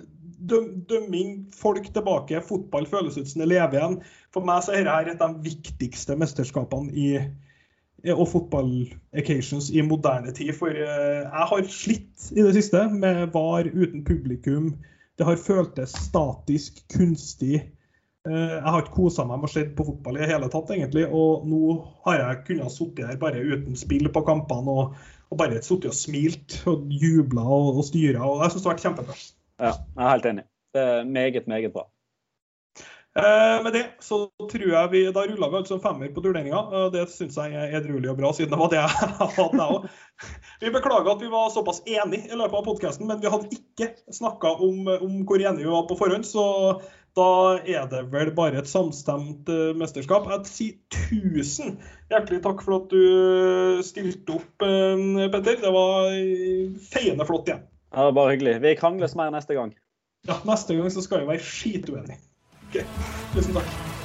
døm, dømming, folk tilbake, fotball føles ut som det lever igjen. For meg så er dette et av de viktigste mesterskapene i og fotball-occasions i moderne tid. For eh, jeg har slitt i det siste med VAR uten publikum. Det har føltes statisk, kunstig. Eh, Jeg har ikke kosa meg med å se på fotball i det hele tatt, egentlig. Og nå har jeg kunnet sitte her bare uten spill på kampene og, og bare sittet og smilt og jubla og, og styra. Og jeg syns det har vært kjempebra. ja. Jeg er helt enig. Det er meget, meget bra. Eh, med det så tror jeg vi Da rulla vi altså en femmer på turneringa. Eh, det syns jeg er edruelig og bra, siden det var det jeg hadde, jeg òg. Vi beklager at vi var såpass enige i løpet av podkasten, men vi hadde ikke snakka om, om hvor enige vi var på forhånd. Så da er det vel bare et samstemt uh, mesterskap. Jeg sier tusen hjertelig takk for at du stilte opp, uh, Petter. Det var eh, feiende flott igjen. Ja, det var bare hyggelig. Vi krangles mer neste gang. Ja, neste gang så skal vi være skituenige. OK. Tusen takk.